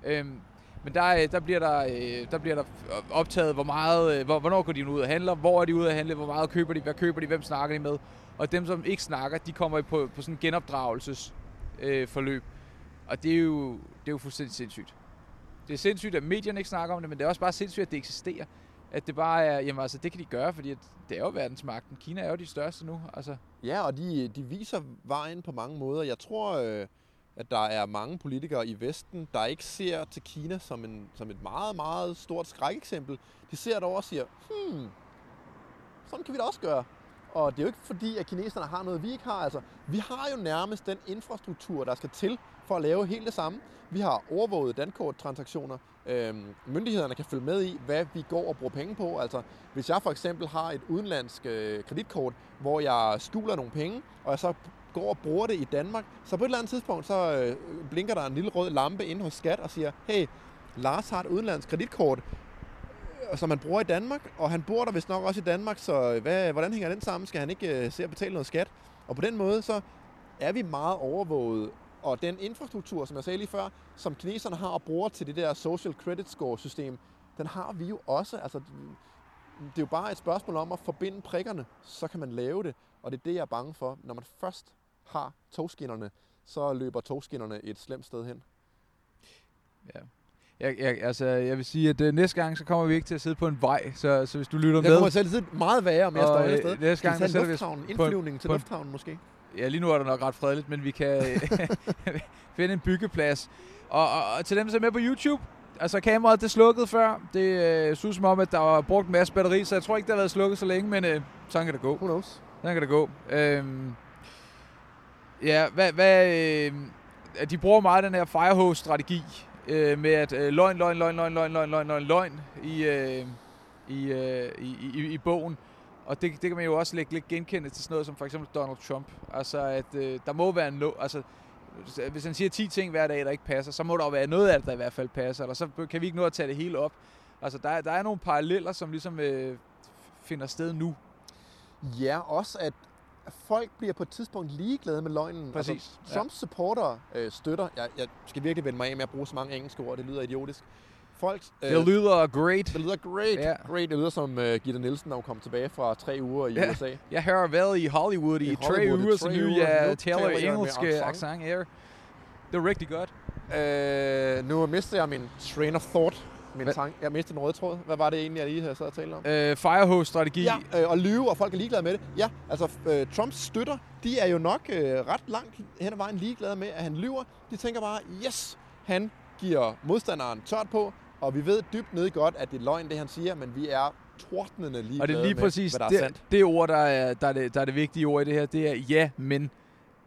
Øhm, men der, øh, der, bliver der, øh, der bliver der optaget, hvor meget, øh, hvor, hvornår går de ud og handler, hvor er de ude at handle, hvor meget køber de, hvad køber de, hvem snakker de med. Og dem, som ikke snakker, de kommer på, på sådan en genopdragelses øh, forløb. Og det er, jo, det er jo fuldstændig sindssygt. Det er sindssygt, at medierne ikke snakker om det, men det er også bare sindssygt, at det eksisterer. At det bare er, jamen altså, det kan de gøre, fordi at det er jo verdensmagten. Kina er jo de største nu, altså. Ja, og de, de viser vejen på mange måder. Jeg tror, øh, at der er mange politikere i Vesten, der ikke ser til Kina som, en, som et meget, meget stort skrækeksempel. De ser det over og siger, hmm, sådan kan vi da også gøre. Og det er jo ikke fordi, at kineserne har noget, vi ikke har. Altså, vi har jo nærmest den infrastruktur, der skal til for at lave helt det samme. Vi har overvåget dankorttransaktioner. Øhm, myndighederne kan følge med i, hvad vi går og bruger penge på. Altså, hvis jeg for eksempel har et udenlandsk øh, kreditkort, hvor jeg skjuler nogle penge, og jeg så går og bruger det i Danmark, så på et eller andet tidspunkt, så øh, blinker der en lille rød lampe inde hos Skat og siger, hey, Lars har et udenlandsk kreditkort, Øh, som han bruger i Danmark, og han bor der vist nok også i Danmark, så øh, hvad, hvordan hænger den sammen? Skal han ikke øh, se at betale noget skat? Og på den måde, så er vi meget overvåget, og den infrastruktur, som jeg sagde lige før, som kineserne har og bruger til det der social credit score system, den har vi jo også. Altså, det er jo bare et spørgsmål om at forbinde prikkerne, så kan man lave det. Og det er det, jeg er bange for. Når man først har togskinnerne, så løber togskinnerne et slemt sted hen. Ja. Jeg, jeg, altså, jeg vil sige, at uh, næste gang, så kommer vi ikke til at sidde på en vej, så, så hvis du lytter Jeg med... kommer selv til meget værre med at Og, stå et øh, sted. næste gang, så sætter vi en- indflyvningen til på en- lufthavnen måske. Ja, lige nu er det nok ret fredeligt, men vi kan øh, finde en byggeplads. Og, og, og til dem, som er med på YouTube, altså kameraet det slukkede før. Det øh, ud som om, at der var brugt en masse batteri, så jeg tror ikke, det har været slukket så længe, men øh, sådan kan det gå. Who knows? Sådan kan det gå. Øhm, ja, hvad, hvad, øh, de bruger meget den her firehose-strategi øh, med at øh, løgn, løgn, løgn, løgn, løgn, løgn, løgn, løgn, løgn i, øh, i, øh, i, i, i bogen. Og det, det kan man jo også lægge lidt genkende til sådan noget som for eksempel Donald Trump. Altså, at øh, der må være no, altså, hvis han siger 10 ting hver dag, der ikke passer, så må der jo være noget af det, der i hvert fald passer. Eller så kan vi ikke nå at tage det hele op. Altså, der, der er nogle paralleller, som ligesom øh, finder sted nu. Ja, også at folk bliver på et tidspunkt ligeglade med løgnen. Præcis, Altså, ja. Trumps supporter øh, støtter, jeg, jeg skal virkelig vende mig af med at bruge så mange engelske ord, det lyder idiotisk. Folk, øh, Det lyder great. det lyder great. Ja. Great, det lyder som uh, Gitte Nielsen, når hun kom tilbage fra tre uger i Ja. USA. Jeg har været i Hollywood i, I tre uger, så nu jeg taler accent. accent her. Det er rigtig godt. Øh, nu mister jeg min train of thought. Min Hvad? tank. Jeg mistede en rød tråd. Hvad var det egentlig, jeg lige havde sad og talt om? Øh, Firehose-strategi. Ja, øh, og lyve, og folk er ligeglade med det. Ja, altså øh, Trumps støtter, de er jo nok øh, ret langt hen ad vejen ligeglade med, at han lyver. De tænker bare, yes, han giver modstanderen tørt på, og vi ved dybt nede godt, at det er løgn, det han siger, men vi er tordnende lige Og det er lige med, præcis der er det, sandt. det ord, der er, der, er det, der er det vigtige ord i det her, det er ja, men.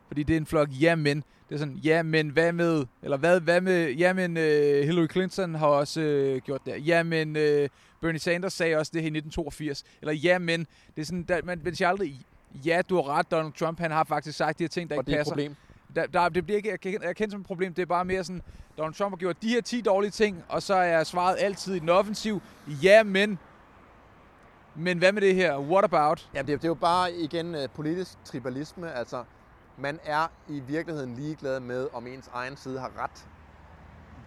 Fordi det er en flok ja, men. Det er sådan, ja, men hvad med, eller hvad, hvad med, ja, men uh, Hillary Clinton har også uh, gjort det. Ja, men uh, Bernie Sanders sagde også det her i 1982. Eller ja, men. Det er sådan, der, man, man siger aldrig, ja, du har ret, Donald Trump, han har faktisk sagt de her ting, der Og ikke det er et passer. problem. Der, der, det bliver ikke erkendt, erkendt som et problem. Det er bare mere sådan, Donald Trump har gjort de her 10 dårlige ting, og så er svaret altid i den offensiv, ja, men. Men hvad med det her? What about? Ja, det, er- det er jo bare igen uh, politisk tribalisme. Altså, man er i virkeligheden ligeglad med, om ens egen side har ret.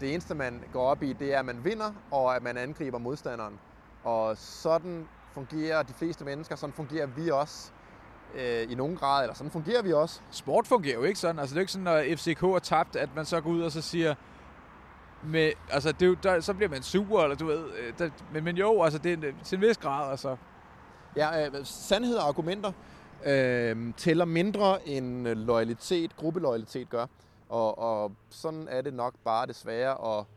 Det eneste, man går op i, det er, at man vinder, og at man angriber modstanderen. Og sådan fungerer de fleste mennesker, sådan fungerer vi også øh, i nogen grad, eller sådan fungerer vi også. Sport fungerer jo ikke sådan. Altså, det er jo ikke sådan, når FCK er tabt, at man så går ud og så siger... Med, altså, det er jo, der, så bliver man sur, eller du ved... øh, Der, men, men jo, altså, det er til en vis grad, altså. Ja, øh, sandhed og argumenter øh, tæller mindre end øh, loyalitet, gruppeloyalitet gør. Og, og sådan er det nok bare desværre, og,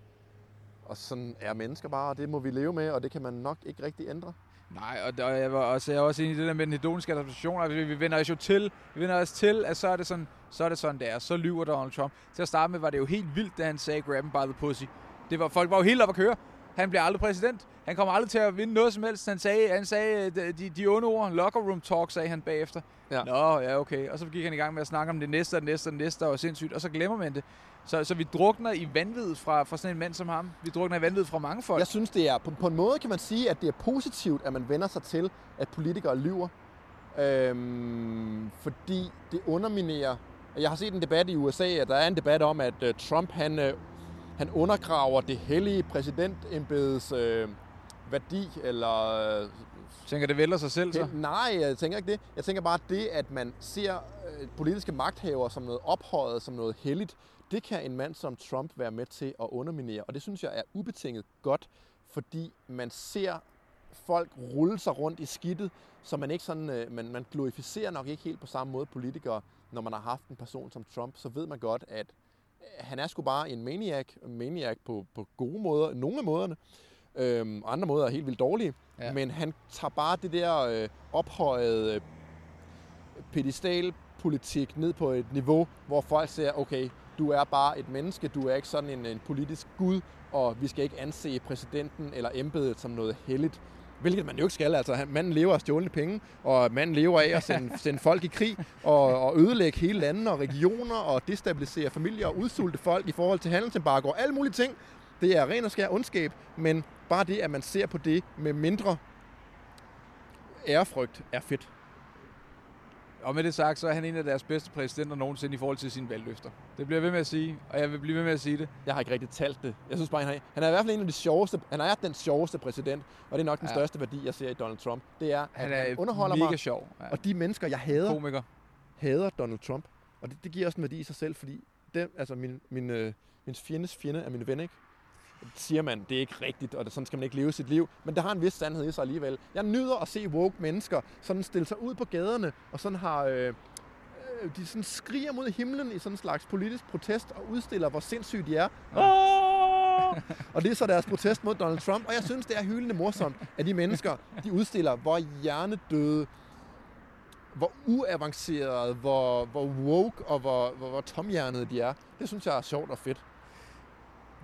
og sådan er mennesker bare, og det må vi leve med, og det kan man nok ikke rigtig ændre. Nej, og, der, jeg var også, jeg var også enig i det der med den hedoniske adaptation. at vi, vi vender os jo til, vi vender os til, at så er det sådan, så er det sådan, det er. Så lyver Donald Trump. Til at starte med var det jo helt vildt, da han sagde, grab him by the pussy. Det var, folk var jo helt op at køre. Han bliver aldrig præsident. Han kommer aldrig til at vinde noget som helst. Han sagde, han sagde øh, de, de, de onde ord, locker room talk, sagde han bagefter. Ja. Nå, ja, okay. Og så gik han i gang med at snakke om det næste og det næste og det næste, og sindssygt. Og så glemmer man det. Så, så vi drukner i vanvid fra, fra sådan en mand som ham. Vi drukner i vanvid fra mange folk. Jeg synes, det er på, på en måde kan man sige, at det er positivt, at man vender sig til, at politikere lyver. Øhm, fordi det underminerer... Jeg har set en debat i USA, at der er en debat om, at uh, Trump han, uh, han undergraver det hellige præsidentembedes uh, værdi, eller uh, tænker, det vælter sig selv så. nej, jeg tænker ikke det. Jeg tænker bare, det, at man ser øh, politiske magthavere som noget ophøjet, som noget helligt, det kan en mand som Trump være med til at underminere. Og det synes jeg er ubetinget godt, fordi man ser folk rulle sig rundt i skidtet, så man ikke sådan, øh, man, man glorificerer nok ikke helt på samme måde politikere, når man har haft en person som Trump, så ved man godt, at øh, han er sgu bare en maniac, maniac på, på gode måder, nogle af måderne, øhm, andre måder er helt vildt dårlige, Ja. ja. men han tager bare det der øh, ophøjede øh, pedestalpolitik ned på et niveau, hvor folk siger, okay, du er bare et menneske, du er ikke sådan en, en politisk gud, og vi skal ikke anse præsidenten eller embedet som noget helligt. Hvilket man jo ikke skal. Altså, manden lever af stjålne penge, og manden lever af at sende, sende folk i krig, og, og ødelægge hele lande og regioner, og destabilisere familier og udsulte folk i forhold til handelsembargo og alle mulige ting. Det er ren og skær ondskab, men bare det, at man ser på det med mindre ærefrygt, er fedt. Og med det sagt, så er han en af deres bedste præsidenter nogensinde i forhold til sine valgløfter. Det bliver jeg ved med at sige, og jeg vil blive ved med at sige det. Jeg har ikke rigtig talt det. Jeg synes bare, han er, han er i hvert fald en af de sjoveste, han er den sjoveste præsident, og det er nok den Ja. største værdi, jeg ser i Donald Trump. Det er, at Han han, er underholder mega mig, sjov. Ja. og de mennesker, jeg hader, Komiker. hader Donald Trump. Og det, det giver også en værdi i sig selv, fordi det, altså min, min, øh, min fjendes fjende er min ven, ikke? Siger man, det er ikke rigtigt, og sådan skal man ikke leve sit liv. Men der har en vis sandhed i sig alligevel. Jeg nyder at se woke mennesker sådan stille sig ud på gaderne, og sådan har... Øh, øh, de sådan skriger mod himlen i sådan en slags politisk protest og udstiller, hvor sindssygt de er. Og det er så deres protest mod Donald Trump. Og jeg synes, det er hyldende morsomt, at de mennesker, de udstiller, hvor hjernedøde, hvor uavancerede, hvor, hvor woke og hvor, hvor, hvor tomhjernede de er. Det synes jeg er sjovt og fedt.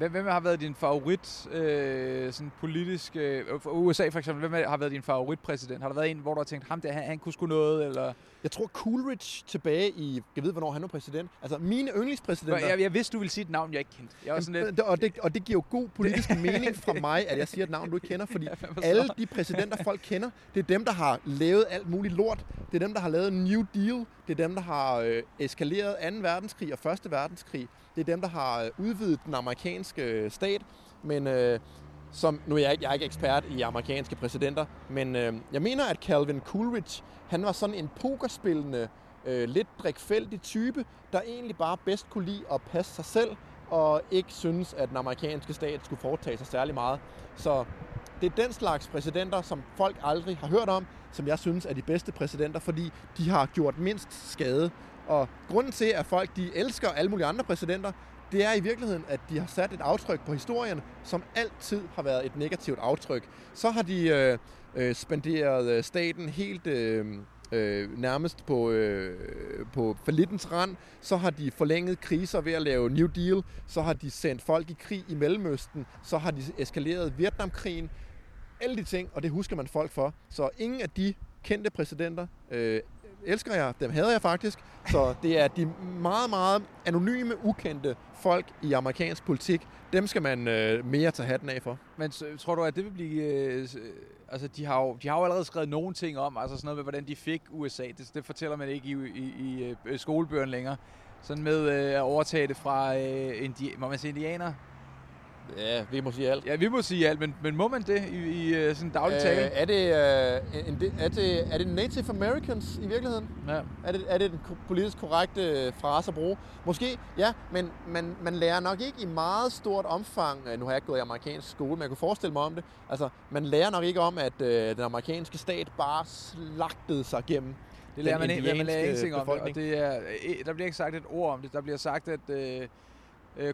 Hvem, hvem har været din favorit øh, sådan politisk... Øh, for USA for eksempel, hvem har været din favoritpræsident? Har der været en, hvor du har tænkt, ham der, han, han kunne sgu noget, eller... Jeg tror Coolidge tilbage i, jeg ved hvornår han var præsident. Altså mine yndlingspræsidenter. Jeg, jeg vidste, du ville sige et navn, jeg ikke kendte. Jeg var sådan lidt... Og, det, og det giver jo god politisk mening fra mig, at jeg siger et navn, du ikke kender, fordi alle de præsidenter, folk kender, det er dem, der har lavet alt muligt lort. Det er dem, der har lavet New Deal. Det er dem, der har øh, eskaleret 2. verdenskrig og 1. verdenskrig. Det er dem, der har øh, udvidet den amerikanske øh, stat. Men øh, som, nu er jeg, ikke- jeg er ikke ekspert i amerikanske præsidenter, men øh, jeg mener, at Calvin Coolidge, han var sådan en pokerspillende, øh, lidt drikfældig type, der egentlig bare bedst kunne lide at passe sig selv, og ikke synes, at den amerikanske stat skulle foretage sig særlig meget. Så det er den slags præsidenter, som folk aldrig har hørt om, som jeg synes er de bedste præsidenter, fordi de har gjort mindst skade. Og grunden til, at folk de elsker alle mulige andre præsidenter, det er i virkeligheden, at de har sat et aftryk på historien, som altid har været et negativt aftryk. Så har de øh, øh, spenderet øh, staten helt øh, øh, nærmest på, øh, på falittens rand. Så har de forlænget kriser ved at lave New Deal. Så har de sendt folk i krig i Mellemøsten. Så har de eskaleret Vietnamkrigen. Alle de ting, og det husker man folk for. Så ingen af de kendte præsidenter øh, elsker jeg, dem hader jeg faktisk. Så det er de meget, meget anonyme, ukendte folk i amerikansk politik. Dem skal man øh, mere tage hatten af for. Men tror du, at det vil blive... Øh, øh, altså, de har, jo, de har jo allerede skrevet nogle ting om, altså sådan noget med, hvordan de fik USA. Det, det fortæller man ikke i, i, i i skolebøgerne længere. Sådan med øh, at overtage det fra, øh, indi, må man sige indianer? Ja, vi må sige alt. Ja, vi må sige alt, men, men må man det i, i øh, sådan daglig øh, tale? Er det, øh, en, er, det, er det Native Americans i virkeligheden? Ja. Er det, er det den politisk korrekte øh, frase at bruge? Måske, ja, men man, man lærer nok ikke i meget stort omfang, nu har jeg ikke gået i amerikansk skole, men jeg kunne forestille mig om det, altså man lærer nok ikke om, at øh, den amerikanske stat bare slagtede sig gennem det lærer man ikke, man lærer ingenting om det, og det er, der bliver ikke sagt et ord om det. Der bliver sagt, at øh, Øh,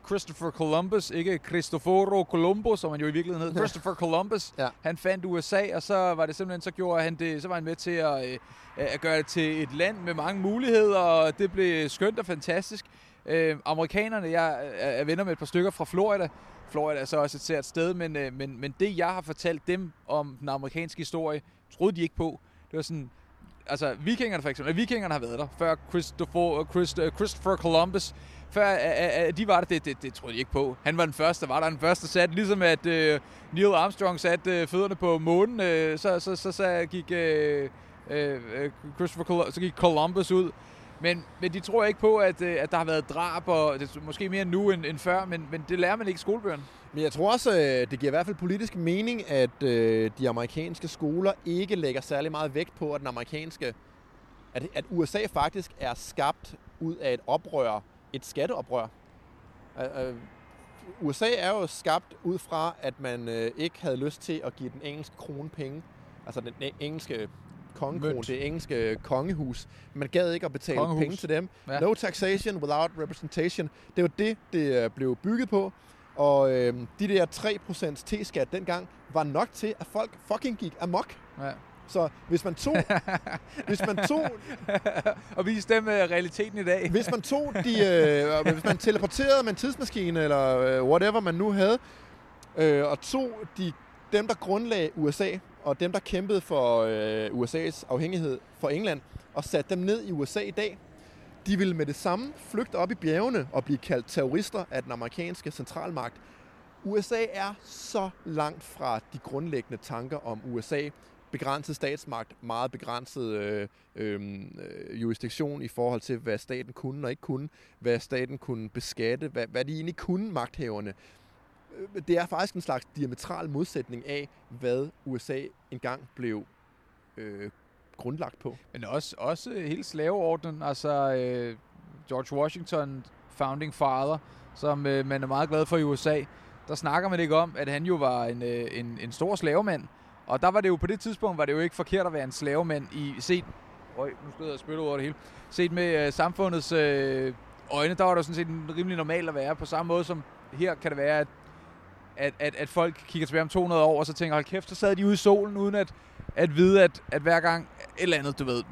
Christopher Columbus, ikke Cristoforo Colombo, som han jo i virkeligheden hed, Christopher Columbus, ja. han fandt USA, og så var det simpelthen, så gjorde han det, så var han med til at, øh, at gøre det til et land med mange muligheder, og det blev skønt og fantastisk. Øh, amerikanerne, jeg er venner med et par stykker fra Florida, Florida er så også et sært sted, men, øh, men, men det, jeg har fortalt dem om den amerikanske historie, troede de ikke på. Det var sådan, altså vikingerne for eksempel, vikingerne har været der, før Christopher, Christ, Christopher Columbus, før at de var der, det, det, det troede de ikke på. Han var den første, var der den første sat, ligesom at øh, Neil Armstrong satte øh, fødderne på månen, øh, så, så, så, så gik øh, Christopher Columbus, så gik Columbus ud. Men, men de tror ikke på, at, at der har været drab, og det måske mere nu end, end før, men, men det lærer man ikke i skolebøgerne. Men jeg tror også, det giver i hvert fald politisk mening, at øh, de amerikanske skoler ikke lægger særlig meget vægt på, at den amerikanske at, at USA faktisk er skabt ud af et oprør et skatteoprør. USA er jo skabt ud fra, at man uh, ikke havde lyst til at give den engelske krone penge. Altså den engelske kongekrone, det engelske kongehus. Man gad ikke at betale kongehus. penge til dem. Ja. No taxation without representation. Det var det, det blev bygget på. Og øh, de der 3% T-skat dengang var nok til, at folk fucking gik amok. Ja. Så hvis man tog... hvis man tog og vise dem uh, realiteten i dag. hvis man tog de... Øh, hvis man teleporterede med en tidsmaskine, eller øh, whatever man nu havde, øh, og tog de, dem, der grundlagde USA, og dem, der kæmpede for øh, USA's afhængighed for England, og satte dem ned i USA i dag, de ville med det samme flygte op i bjergene og blive kaldt terrorister af den amerikanske centralmagt. USA er så langt fra de grundlæggende tanker om USA begrænset statsmagt, meget begrænset øh, øh, øh, jurisdiktion i forhold til, hvad staten kunne og ikke kunne, hvad staten kunne beskatte, hvad, hvad de egentlig kunne, magthaverne. Øh, det er faktisk en slags diametral modsætning af, hvad USA engang blev øh, grundlagt på. Men også, også hele slaveordnen, altså øh, George Washington, founding father, som øh, man er meget glad for i USA, der snakker man ikke om, at han jo var en, øh, en, en stor slavemand, og der var det jo på det tidspunkt, var det jo ikke forkert at være en slavemand i set... Øj, nu stod jeg og over det hele. Set med øh, samfundets øh, øjne, der var det jo sådan set rimelig normalt at være. På samme måde som her kan det være, at, at, at, at folk kigger tilbage om 200 år, og så tænker, hold kæft, så sad de ude i solen, uden at, at vide, at, at hver gang et eller andet, du ved,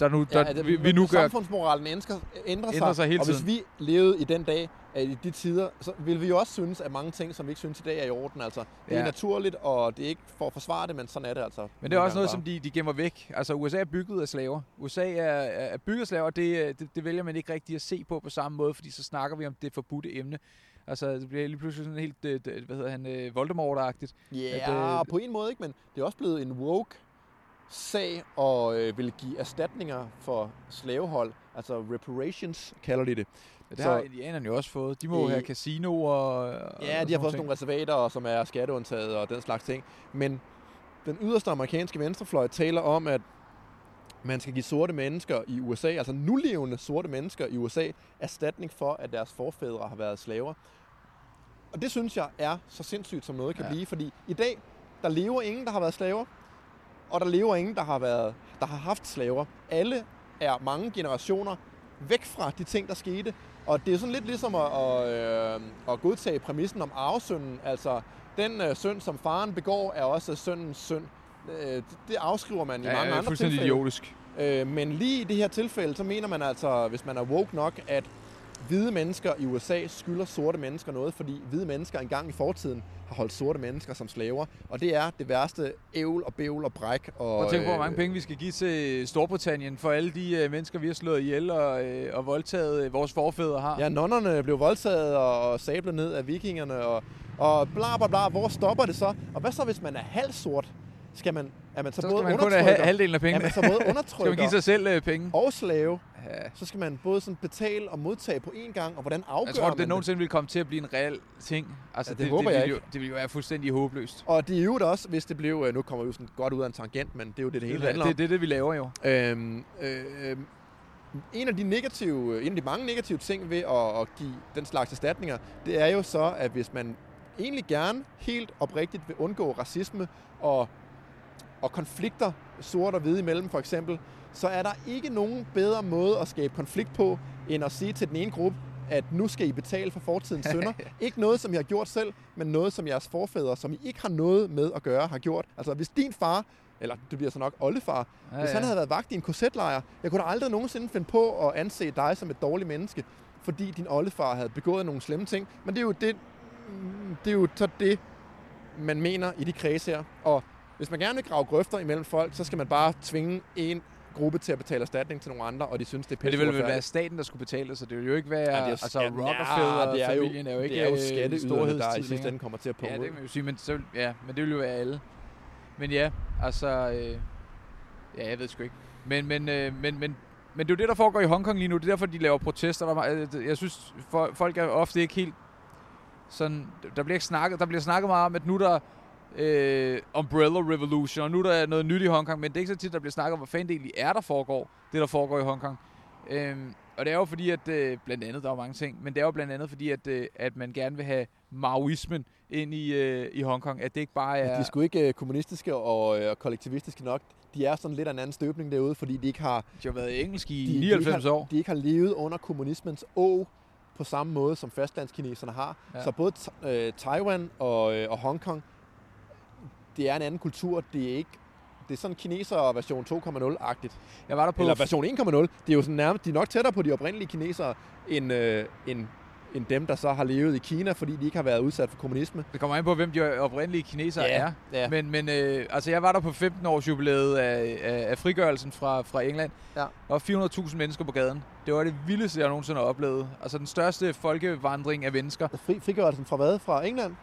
der nu, der, ja, det, vi, vi nu gør... Samfundsmoralen ændrer, ændrer, ændrer sig, sig hele tiden. Og hvis vi levede i den dag, i de tider, så vil vi jo også synes, at mange ting, som vi ikke synes i dag, er i orden. Altså, det ja. er naturligt, og det er ikke for at forsvare det, men sådan er det altså. Men det er også noget, som de, de gemmer væk. Altså, USA er bygget af slaver. USA er, er bygget af slaver, og det, det, det vælger man ikke rigtig at se på på samme måde, fordi så snakker vi om det forbudte emne. Altså, det bliver lige pludselig sådan helt, det, hvad hedder han, øh, Voldemort-agtigt. Ja, yeah, på en måde ikke, men det er også blevet en woke sag og øh, vil give erstatninger for slavehold, altså reparations kalder de det. Ja, det så, har indianerne jo også fået. De må jo have casinoer. Og, ja, de har fået nogle reservater, som er skatteundtaget og den slags ting. Men den yderste amerikanske venstrefløj taler om, at man skal give sorte mennesker i USA, altså nulevende sorte mennesker i USA, erstatning for, at deres forfædre har været slaver. Og det synes jeg er så sindssygt, som noget kan ja. blive, fordi i dag, der lever ingen, der har været slaver og der lever ingen, der har, været, der har haft slaver. Alle er mange generationer væk fra de ting, der skete. Og det er sådan lidt ligesom at, at, øh, at godtage præmissen om arvesynden. Altså, den øh, synd, som faren begår, er også søndens synd. Øh, det afskriver man i Ja, mange ja, andre fuldstændig tilfælde. idiotisk. Øh, men lige i det her tilfælde, så mener man altså, hvis man er woke nok, at hvide mennesker i USA skylder sorte mennesker noget, fordi hvide mennesker engang i fortiden har holdt sorte mennesker som slaver. Og det er det værste ævl og bævl og bræk. Og, at tænke på, hvor mange øh, penge vi skal give til Storbritannien for alle de øh, mennesker, vi har slået ihjel og, øh, og voldtaget øh, vores forfædre har. Ja, nonnerne blev voldtaget og, og sablet ned af vikingerne, og, og bla bla bla. Hvor stopper det så? Og hvad så, hvis man er halvsort? Skal man, er man så, så både skal man kun have undertrykker, halvdelen af er pengene. man så både skal man undertrykker give sig selv øh, penge. og slave? Ja. Så skal man både sådan betale og modtage på én gang, og hvordan afgør Jeg tror, man det nogensinde vil komme til at blive en reel ting. Altså, Ja, det håber det, jeg ikke. Jo, det vil jo være fuldstændig håbløst. Og det er jo også, hvis det blev, øh, nu kommer vi jo sådan godt ud af en tangent, men det er jo det, det hele Det, handler det, om. det er det, vi laver jo. Øhm, øh, øh, en af de negative, en af de mange negative ting ved at, at give den slags erstatninger, det er jo så, at hvis man egentlig gerne helt oprigtigt vil undgå racisme og, og konflikter sort og hvide imellem for eksempel, så er der ikke nogen bedre måde at skabe konflikt på, end at sige til den ene gruppe, at nu skal I betale for fortidens synder. ikke noget, som I har gjort selv, men noget, som jeres forfædre, som I ikke har noget med at gøre, har gjort. Altså hvis din far, eller det bliver så nok oldefar, Ja, hvis han havde været vagt i en korsetlejr, jeg kunne da aldrig nogensinde finde på at anse dig som et dårligt menneske, fordi din oldefar havde begået nogle slemme ting. Men det er jo det, mm, det, er jo så det man mener i de kredse her. Og hvis man gerne vil grave grøfter imellem folk, så skal man bare tvinge en gruppe til at betale erstatning til nogle andre, og de synes, det er Men det ville vel være staten, der skulle betale så det ville jo ikke være... Ja, det er altså, ja, Rockefeller-familien er jo ikke det er jo øh, skatteyderne, der i sidste ende kommer til at punge Ja, det kan man jo sige, men, så, ja, men det vil jo være alle. Men ja, altså... Øh, ja, jeg ved sgu ikke. Men, men, øh, men, men, men det er jo det, der foregår i Hongkong lige nu. Det er derfor, de laver protester. Der er meget- øh, Jeg synes, folk er ofte ikke helt sådan... Der bliver, ikke snakket, der bliver snakket meget om, at nu er der øh, Umbrella Revolution, og nu er der noget nyt i Hongkong, men det er ikke så tit, der bliver snakket om, hvad fanden det egentlig er, der foregår, det der foregår i Hongkong. Øhm, og det er jo fordi, at øh, blandt andet, der er mange ting, men det er jo blandt andet fordi, at, øh, at man gerne vil have maoismen ind i, øh, i Hongkong, at det ikke bare Ja. er... De er sgu ikke øh, kommunistiske og, øh, og kollektivistiske nok. De er sådan lidt af en anden støbning derude, fordi de ikke har, De har været engelsk i de, de 99 ikke har, år. de ikke har levet under kommunismens å på samme måde, som fastlandskineserne har. Ja. Ja. Så både øh, Taiwan og, øh, og Hongkong, det er en anden kultur. Det er ikke det er sådan kineser version 2.0-agtigt. Jeg var der på... Eller version 1.0. Det er jo sådan nærmest, de er nok tættere på de oprindelige kinesere, end, øh, end, end dem, der så har levet i Kina, fordi de ikke har været udsat for kommunisme. Det kommer an på, hvem de oprindelige kinesere Ja, er. ja. Men, men øh, altså, jeg var der på 15 års jubilæet af, af, af frigørelsen fra, fra England. Ja. Der var 400.000 mennesker på gaden. Det var det vildeste, jeg nogensinde har oplevet. Altså den største folkevandring af mennesker. Fri, frigørelsen fra hvad? Fra England?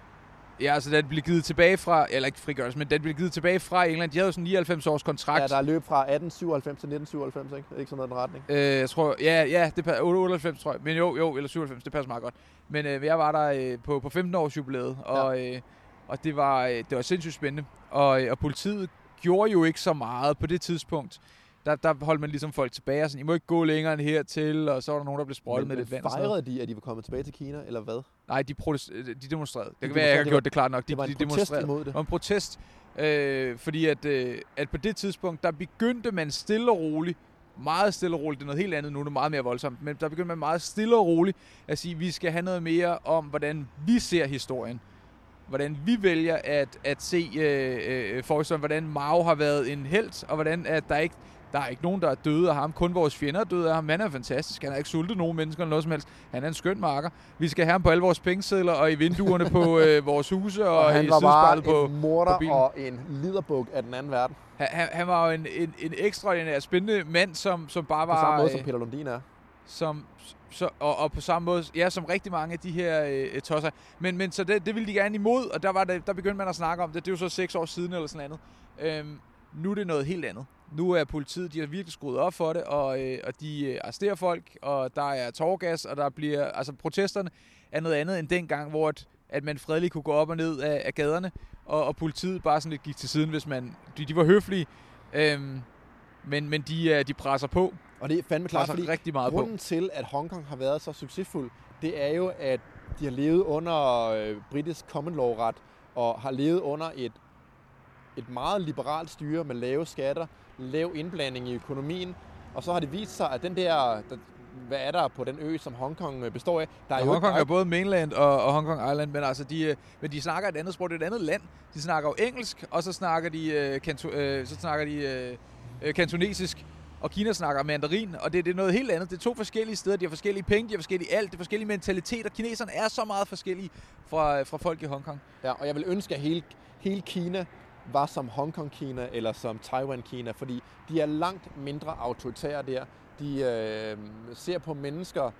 Ja, altså den blev givet tilbage fra, eller ikke frigørelsen, men den blev givet tilbage fra England. De havde jo sådan 99 års kontrakt. Ja, der er løb fra 1897 til 1997, ikke? Ikke sådan noget den retning. Øh, jeg tror, ja, ja, det er 98, tror jeg. Men jo, jo, eller 97, det passer meget godt. Men øh, jeg var der øh, på, på 15 års jubilæet, og, øh, og det var, øh, det var sindssygt spændende. Og, øh, og politiet gjorde jo ikke så meget på det tidspunkt. Der, der holdt man ligesom folk tilbage, og sådan, I må ikke gå længere end hertil, og så var der nogen, der blev sprøjtet med lidt vand. fejrede de, at de var kommet tilbage til Kina, eller hvad? Nej, de, protest, øh, de demonstrerede. Det De kan være, jeg har gjort det klart nok. De, Det var en de protest demonstrerede. imod Det det. var en protest, øh, fordi at, øh, at på det tidspunkt, der begyndte man stille og roligt, meget stille og roligt, det er noget helt andet nu, det er meget mere voldsomt, men der begyndte man meget stille og roligt at sige, at vi skal have noget mere om, hvordan vi ser historien. Hvordan vi vælger at, at se øh, øh, forhistorien, hvordan Mao har været en held, og hvordan at der ikke der er ikke nogen, der er døde af ham. Kun vores fjender er døde af ham. Han er fantastisk. Han har ikke sultet nogen mennesker eller noget som helst. Han er en skøn marker. Vi skal have ham på alle vores pengesedler og i vinduerne på øh, vores huse og, Og, i han var bare på, en morder på bilen. og en liderbuk af den anden verden. han, han, han var jo en, en, en ekstraordinær spændende mand, som, som bare På var... samme måde som øh, Peter Lundin er. som, så, og, og på samme måde, ja, som rigtig mange af de her øh, tosser. Men, men så det, det ville de gerne imod, og der, var det, der begyndte man at snakke om det. Det er jo så seks år siden eller sådan noget. Øhm, nu er det noget helt andet. Nu er politiet, de har virkelig skruet op for det, og, øh, og de øh, arresterer folk, og der er tårgas, og der bliver, altså protesterne er noget andet end dengang, hvor at, at man fredeligt kunne gå op og ned af, af gaderne, og, og politiet bare sådan lidt gik til siden, hvis man, de, de var høflige, øhm, men, men de, øh, de presser på, Og det er fandme klart, fordi rigtig meget på. grunden til, at Hongkong har været så succesfuld, det er jo, at de har levet under øh, britisk common law ret, og har levet under et, et meget liberalt styre med lave skatter, lav indblanding i økonomien, og så har det vist sig, at den der, der hvad er der på den ø, som Hongkong øh, består af? Der er ja, jo Hongkong er både mainland og, og Hongkong Island, men altså de, øh, men de snakker et andet sprog, det er et andet land. De snakker jo engelsk, og så snakker de, øh, kanto, øh, så snakker de øh, øh, kantonesisk, og Kina snakker mandarin, og det, det er noget helt andet. Det er to forskellige steder, de har forskellige penge, de har forskellige alt, det er forskellige mentaliteter. Kineserne er så meget forskellige fra, fra folk i Hongkong. Ja, og jeg vil ønske, at hele, hele Kina var som Hongkong-Kina eller som Taiwan-Kina, fordi de er langt mindre autoritære der. De øh, ser på mennesker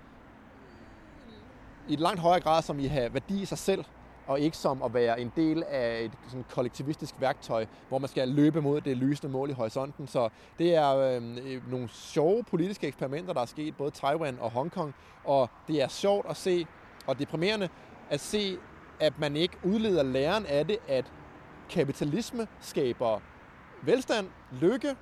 i et langt højere grad som i have værdi i sig selv, og ikke som at være en del af et sådan kollektivistisk værktøj, hvor man skal løbe mod det lysende mål i horisonten. Så det er øh, nogle sjove politiske eksperimenter, der er sket både Taiwan og Hongkong, og det er sjovt at se, og deprimerende at se, at man ikke udleder læren af det, at kapitalisme skaber velstand, lykke,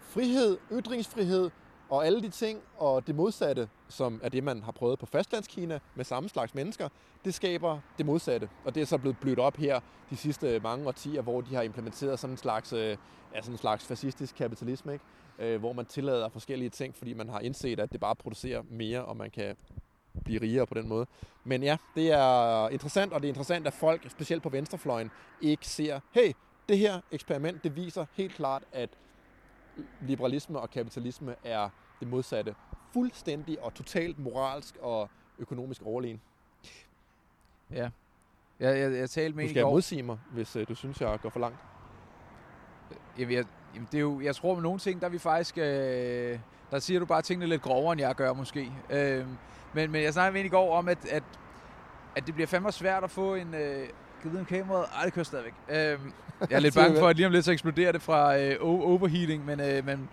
frihed, ytringsfrihed og alle de ting, og det modsatte, som er det, man har prøvet på fastlandskina med samme slags mennesker, det skaber det modsatte. Og det er så blevet blødt op her de sidste mange årtier, hvor de har implementeret sådan en slags, øh, ja, sådan en slags fascistisk kapitalisme, ikke? Øh, hvor man tillader forskellige ting, fordi man har indset, at det bare producerer mere, og man kan blive rigere på den måde. Men ja, det er interessant, og det er interessant, at folk, specielt på venstrefløjen, ikke ser, hey, det her eksperiment, det viser helt klart, at liberalisme og kapitalisme er det modsatte. Fuldstændig og totalt moralsk og økonomisk overlegen. Ja. Jeg, jeg, jeg talte med Du skal modsige mig, hvis uh, du synes, jeg går for langt. Jamen, jeg, jamen, det er jo, jeg tror med nogle ting, der er vi faktisk... Øh, der siger du bare tingene lidt grovere, end jeg gør måske. Øh, men, men jeg snakkede med en i går om, at, at, at det bliver fandme svært at få en... Øh, kan vide, om kameraet... Ej, det kører stadigvæk. Øh, jeg er lidt bange for, at lige om lidt så eksploderer det fra øh, overheating, men, øh, men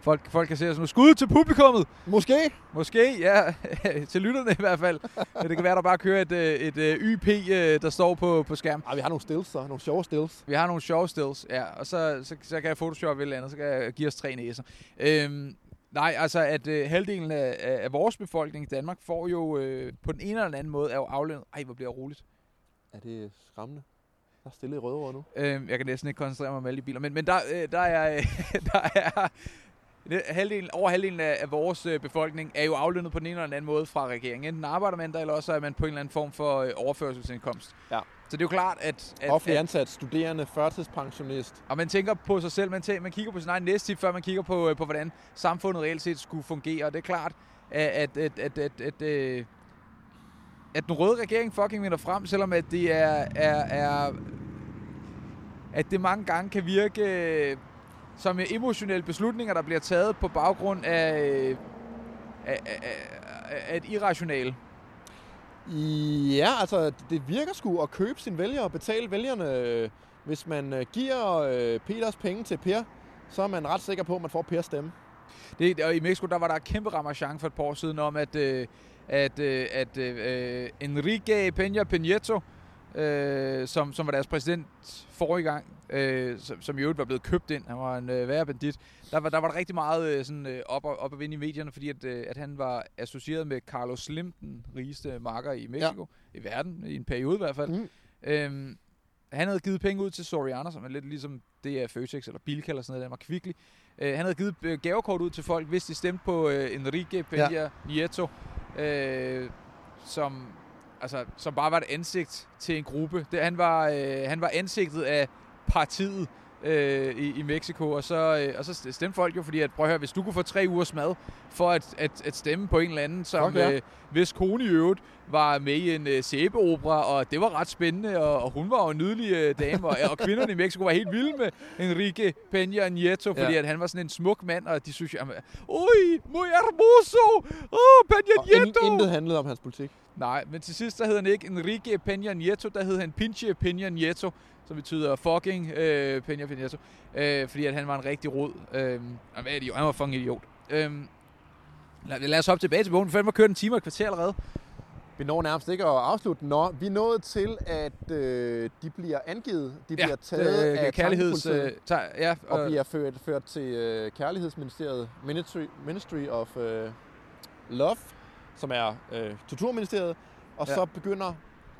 folk, folk kan se os nu. Skud til publikummet! Måske. Måske, ja. til lytterne i hvert fald. Det kan være, der bare kører et, øh, et, et YP, øh, der står på, på skærmen. Ej, vi har nogle stills, så. Nogle sjove stills. Vi har nogle sjove stills, ja. Og så, så, så kan jeg photoshop et eller andet, så kan jeg give os tre næser. Øhm, Nej, altså at øh, halvdelen af, af vores befolkning i Danmark får jo øh, på den ene eller anden måde er jo aflønnet. Ej, hvor bliver jeg roligt. Er det skræmmende? Der er stille i røde nu. Øhm, jeg kan næsten ikke koncentrere mig med alle de biler. Men, men der, øh, der er, øh, der er halvdelen, over halvdelen af, af vores øh, befolkning er jo aflønnet på den ene eller anden måde fra regeringen. Enten arbejder man der, eller også er man på en eller anden form for øh, overførselsindkomst. Ja. Så det er jo klart, at... at Offentlig ansat, studerende, førtidspensionist. Og man tænker på sig selv, man, tænker, man kigger på sin egen næste før man kigger på, øh, på, hvordan samfundet reelt set skulle fungere. Og det er klart, at, at, at, at, at, at, øh, at den røde regering fucking vinder frem, selvom at det er, er, er at det mange gange kan virke som emotionelle beslutninger, der bliver taget på baggrund af, af, af, af et irrationale. Ja, altså det virker sgu at købe sin vælger og betale vælgerne. Hvis man øh, giver øh, Peters penge til Per, så er man ret sikker på, at man får Pers stemme. Det, og i Mexico, der var der kæmpe ramachan for et par år siden om, at, øh, at, at, at, at Enrique Peña Peñeto, øh, som, som var deres præsident forrige gang, øh, som, som i øvrigt var blevet købt ind. Han var en øh, værre bandit. Der var, der var der rigtig meget øh, sådan, øh, op, og, op at vinde i medierne, fordi at, øh, at han var associeret med Carlos Slim, den rigeste marker i Mexico, ja. i verden, i en periode i hvert fald. Mm. Øhm, han havde givet penge ud til Soriana, som er lidt ligesom det er Føtex eller Bilka eller sådan noget, der var kvicklig. Øh, han havde givet øh, gavekort ud til folk, hvis de stemte på øh, Enrique Peña ja. Nieto, øh, som altså, som bare var et ansigt til en gruppe. Det, han, var, øh, han var ansigtet af partiet øh, i, i Mexico, og så, øh, og så stemte folk jo, fordi at, prøv at høre, hvis du kunne få tre ugers mad for at, at, at stemme på en eller anden, som okay. øh, hvis kone i øvrigt var med i en øh, sæbeopera, og det var ret spændende, og, og hun var jo en nydelig øh, dame, og, og kvinderne i Mexico var helt vilde med Enrique Peña Nieto, fordi ja. at han var sådan en smuk mand, og de synes, jamen, ui, muy hermoso, oh, Peña Nieto! Og intet handlede om hans politik. Nej, men til sidst så hed han ikke Enrique Peña Nieto, der hed han Pinche Peña Nieto, som betyder fucking øh, Peña Peña Nieto, øh, fordi at han var en rigtig rod. Øh, han var fucking idiot. Øh, lad, lad os hoppe tilbage til bogen. Vi var kørt en time og et kvarter allerede. Vi når nærmest ikke at afslutte. Nå, vi er nået til, at øh, de bliver angivet. De ja, bliver taget det, af kærligheds, øh, tager, ja, og, og bliver ført, ført til øh, Kærlighedsministeriet, Ministry, Ministry of øh, Love, som er øh, Torturministeriet. Og ja. så begynder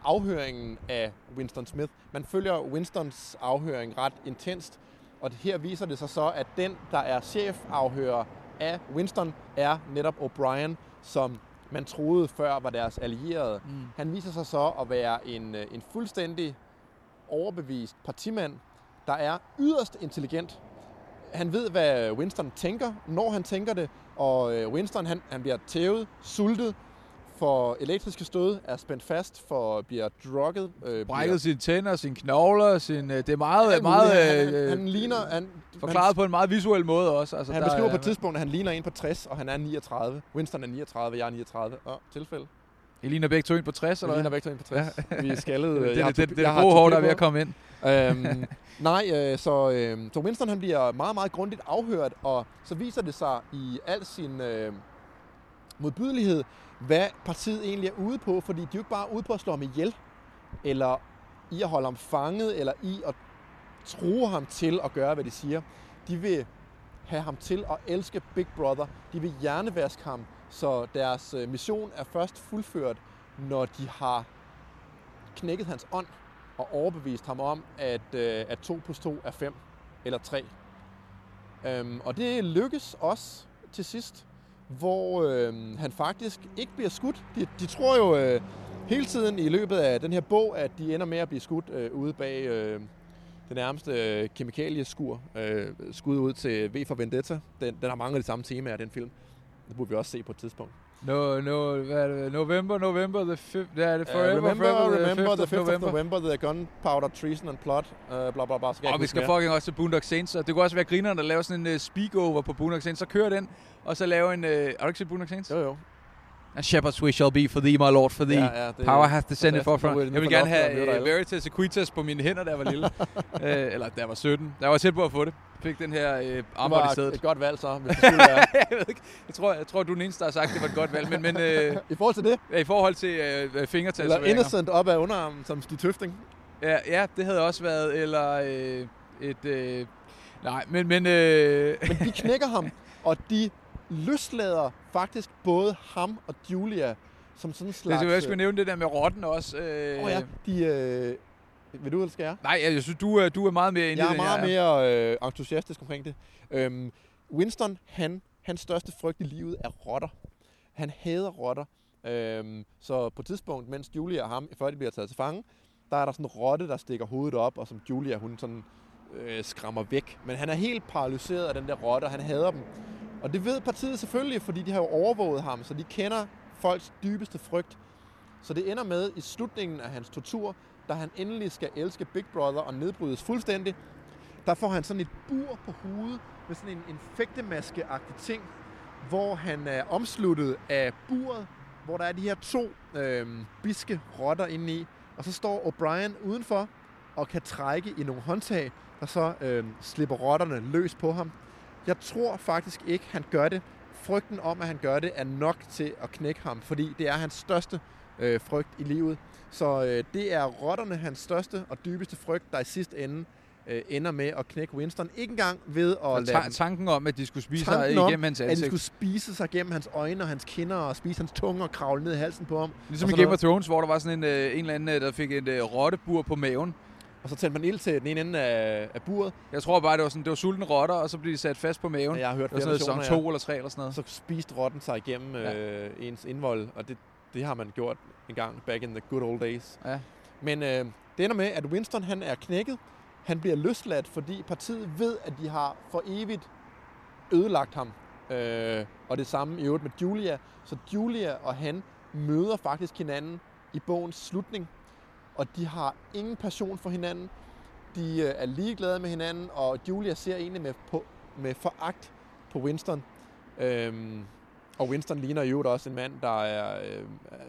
afhøringen af Winston Smith. Man følger Winstons afhøring ret intenst, og her viser det sig så, at den, der er chefafhører af Winston er netop O'Brien, som man troede før var deres allierede. Mm. Han viser sig så at være en, øh, en fuldstændig overbevist partimand, der er yderst intelligent. Han ved, hvad Winston tænker, når han tænker det, og øh, Winston han, han bliver tævet, sultet, for elektriske stød, er spændt fast, for bliver drugget. Øh, Brækket bliver... sine tænder, sine knogler, sin, øh, det er meget... Ja, meget han, øh, han ligner... Han, forklaret han, på en meget visuel måde også. Altså, han beskriver er, på et tidspunkt, at han ligner en på 60, og han er 39. Winston er 39, jeg er 39. Åh, tilfælde. I ligner begge to en på 60, eller hvad? Vi ligner begge to en på 60. Ja. Vi er skaldet. det, det, det, det, det er gode hår, der er ved at komme ind. øhm, nej, øh, så, øh, så Winston han bliver meget, meget grundigt afhørt, og så viser det sig i al sin øh, modbydelighed, hvad partiet egentlig er ude på, fordi de er jo ikke bare ude på at slå ham ihjel, eller i at holde ham fanget, eller i at true ham til at gøre, hvad de siger. De vil have ham til at elske Big Brother. De vil hjernevaske ham, så deres øh, mission er først fuldført, når de har knækket hans ånd og overbevist ham om, at, øh, at 2 plus 2 er 5 eller 3. Øhm, og det lykkes også til sidst hvor øh, han faktisk ikke bliver skudt. De, de tror jo øh, hele tiden i løbet af den her bog, at de ender med at blive skudt øh, ude bag øh, det nærmeste øh, kemikalieskur. Øh, skud ud til V for Vendetta. Den, den har mange af de samme temaer, den film. Det burde vi også se på et tidspunkt. No, no, hvad er det? November, November, the fifth, er det forever, uh, remember, forever, remember the 5th, the 5th of November. November, the gunpowder, treason and plot, uh, bla bla bla. og vi skal mere. fucking også til Boondock Saints, og det kunne også være grineren, der laver sådan en uh, speak-over på Boondock Saints, så kører den, og så laver en... Uh, har du ikke set Boondock Saints? Jo, jo. A shepherd's wish shall be for thee, my lord, for thee. Ja, ja, Power hath descended for from. Jeg vil gerne have uh, Veritas Equitas på mine hænder, da jeg var lille. uh, eller da jeg var 17. Jeg var tæt på at få det. Fik den her uh, armbånd i stedet. et godt valg så, hvis det skulle være. jeg, ved ikke. Jeg, tror, jeg tror, du er den eneste, der har sagt, at det var et godt valg. Men, men, uh, I forhold til det? Ja, i forhold til uh, fingertatoveringer. Eller innocent op ad underarmen, som Stig Tøfting. Ja, ja, det havde også været. Eller uh, et... Uh, nej, men... Men, uh, men de knækker ham, og de løslader faktisk både ham og Julia som sådan en slags... Det, jeg skulle nævne det der med rotten også. Åh øh... oh ja, de... Øh... Vil du, eller skal jeg? Nej, jeg synes, du, er, du er meget mere inde. Jeg er meget mere øh, entusiastisk omkring det. Øhm, Winston, han, hans største frygt i livet er rotter. Han hader rotter. Øhm, så på et tidspunkt, mens Julia og ham, før de bliver taget til fange, der er der sådan en rotte, der stikker hovedet op, og som Julia, hun sådan øh, skræmmer væk. Men han er helt paralyseret af den der rotte, og han hader dem. Og det ved partiet selvfølgelig, fordi de har jo overvåget ham, så de kender folks dybeste frygt. Så det ender med i slutningen af hans tortur, da han endelig skal elske Big Brother og nedbrydes fuldstændig, der får han sådan et bur på hovedet med sådan en, en fægtemaske-agtig ting, hvor han er omsluttet af buret, hvor der er de her to øh, biske rotter inde i, og så står O'Brien udenfor og kan trække i nogle håndtag, der så øh, slipper rotterne løs på ham. Jeg tror faktisk ikke, han gør det. Frygten om, at han gør det, er nok til at knække ham, fordi det er hans største øh, frygt i livet. Så øh, det er rotterne hans største og dybeste frygt, der i sidste ende øh, ender med at knække Winston. Ikke engang ved at lade... tanken om, at de skulle spise sig igennem hans ansigt. at de skulle spise sig igennem hans øjne og hans kinder og spise hans tunge og kravle ned i halsen på ham. Ligesom i Game of Thrones, hvor der var sådan en, øh, en eller anden, øh, der fik et øh, rottebur på maven. Og så tændte man ild til den ene ende af, af buret. Jeg tror bare, det var, sådan, det var sultne rotter, og så blev de sat fast på maven. Ja, jeg har hørt det var sådan noget, to eller tre eller sådan noget. Så spiste rotten sig igennem ja. øh, ens indvold, og det, det har man gjort en gang back in the good old days. Ja. Men øh, det ender med, at Winston han er knækket. Han bliver løsladt, fordi partiet ved, at de har for evigt ødelagt ham. Øh, og det samme i øvrigt med Julia. Så Julia og han møder faktisk hinanden i bogens slutning og de har ingen passion for hinanden. De øh, er ligeglade med hinanden, og Julia ser egentlig med, på, med foragt på Winston. Øhm, og Winston ligner jo også en mand, der er, øh,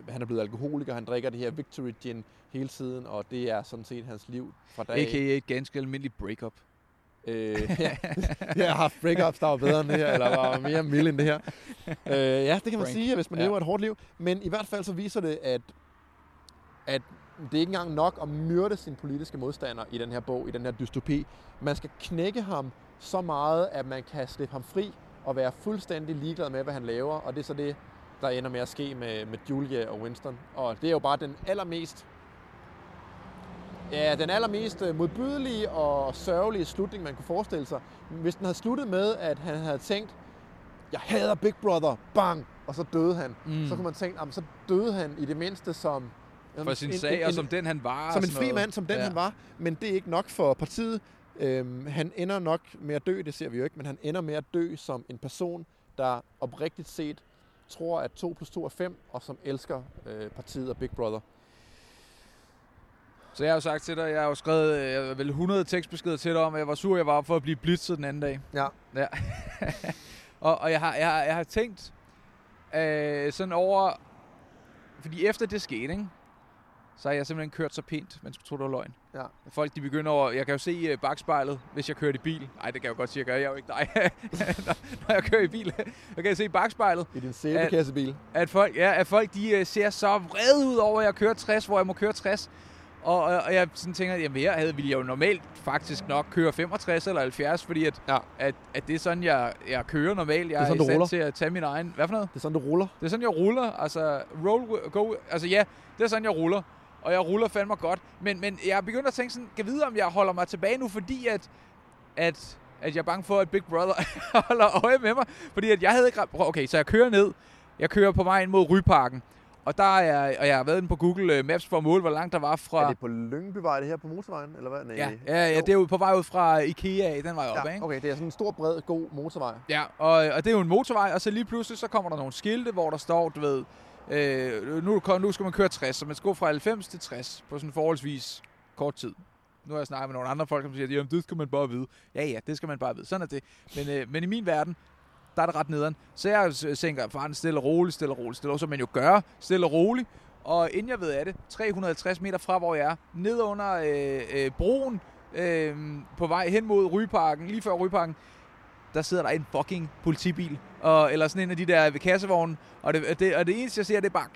han er blevet alkoholiker, han drikker det her Victory Gin hele tiden, og det er sådan set hans liv fra dag A.K.a. et ganske almindeligt breakup. Øh, ja. jeg har haft breakups, der var bedre end det her, eller var mere mild end det her. Øh, ja, det kan man Frank. sige, hvis man ja. lever et hårdt liv. Men i hvert fald så viser det, at, at det er ikke engang nok at myrde sin politiske modstander i den her bog, i den her dystopi. Man skal knække ham så meget, at man kan slippe ham fri og være fuldstændig ligeglad med, hvad han laver. Og det er så det, der ender med at ske med, med Julia og Winston. Og det er jo bare den allermest Ja, den allermest øh, modbydelige og sørgelige slutning, man kunne forestille sig. Hvis den havde sluttet med, at han havde tænkt, jeg hader Big Brother, bang, og så døde han. Mm. Mm. Så kunne man tænke, jamen, så døde han i det mindste som... For sin sag, og som den han var. som en fri mand, som den Ja. han var. Men det er ikke nok for partiet. Øhm, han ender nok med at dø, det ser vi jo ikke, men han ender med at dø som en person, der oprigtigt set tror, at 2 plus 2 er 5, og som elsker øh, partiet og Big Brother. Så jeg har jo sagt til dig, jeg har jo skrevet øh, vel 100 tekstbeskeder til dig om, at jeg var sur, jeg var for at blive blitzet den anden dag. Ja. Ja. og, og jeg, har, jeg, har, jeg har tænkt øh, sådan over... Fordi efter det skete, ikke? Så har jeg simpelthen kørt så pænt, man skulle tro, det var løgn. Ja. Folk de begynder over... Jeg kan jo se øh, bagspejlet, hvis jeg kører i bil. Nej, det kan jeg jo godt sige, jeg gør. Jeg er jo ikke dig. når, jeg kører i bil. Jeg kan se i bagspejlet, I din sæbekassebil. at folk, ja, at folk de, øh, ser så vrede ud over, at jeg kører 60, hvor jeg må køre 60. Og, og, jeg sådan tænker, jamen her havde, ville jeg jo normalt faktisk nok køre 65 eller 70, fordi at, Ja. at, at det er sådan, jeg, jeg kører normalt. Jeg Det er sådan, i du stand ruller. til at tage min egen... Hvad for noget? Det er sådan, du ruller. Det er sådan, jeg ruller. Altså, roll, go, altså ja, det er sådan, jeg ruller. Og jeg ruller fandme godt. Men, men jeg er begyndt at tænke sådan, kan vide, om jeg holder mig tilbage nu, fordi at, at, at jeg er bange for, at Big Brother holder øje med mig. Fordi at jeg havde ikke... Okay, så jeg kører ned. Jeg kører på vej ind mod Ryparken. Og der er og jeg har været inde på Google øh, Maps for at måle, hvor langt der var fra... Er det på Lyngbyvej, det her på motorvejen? Eller hvad? Nej. Ja, ja, ja, det er jo på vej ud fra Ikea den vej op, ja, ikke? okay, det er sådan en stor, bred, god motorvej. Ja, og, og det er jo en motorvej, og så lige pludselig så kommer der nogle skilte, hvor der står, du ved, øh, nu, nu skal man køre 60, så man skal gå fra 90 til 60 på sådan forholdsvis kort tid. Nu har jeg snakket med nogle andre folk, som siger, at det skal man bare vide. Ja, ja, det skal man bare vide. Sådan er det. Men, øh, men i min verden, der er det ret nederen. Så jeg s- tænker, faren stille og roligt, stille og roligt, stille og roligt, som man jo gør, stille og roligt. Og inden jeg ved af det, 350 meter fra, hvor jeg er, ned under øh, øh, broen, øh, på vej hen mod Rygeparken, lige før Rygeparken, der sidder der en fucking politibil, og, eller sådan en af de der ved kassevogne, og det, det, og det eneste, jeg ser, det er bare...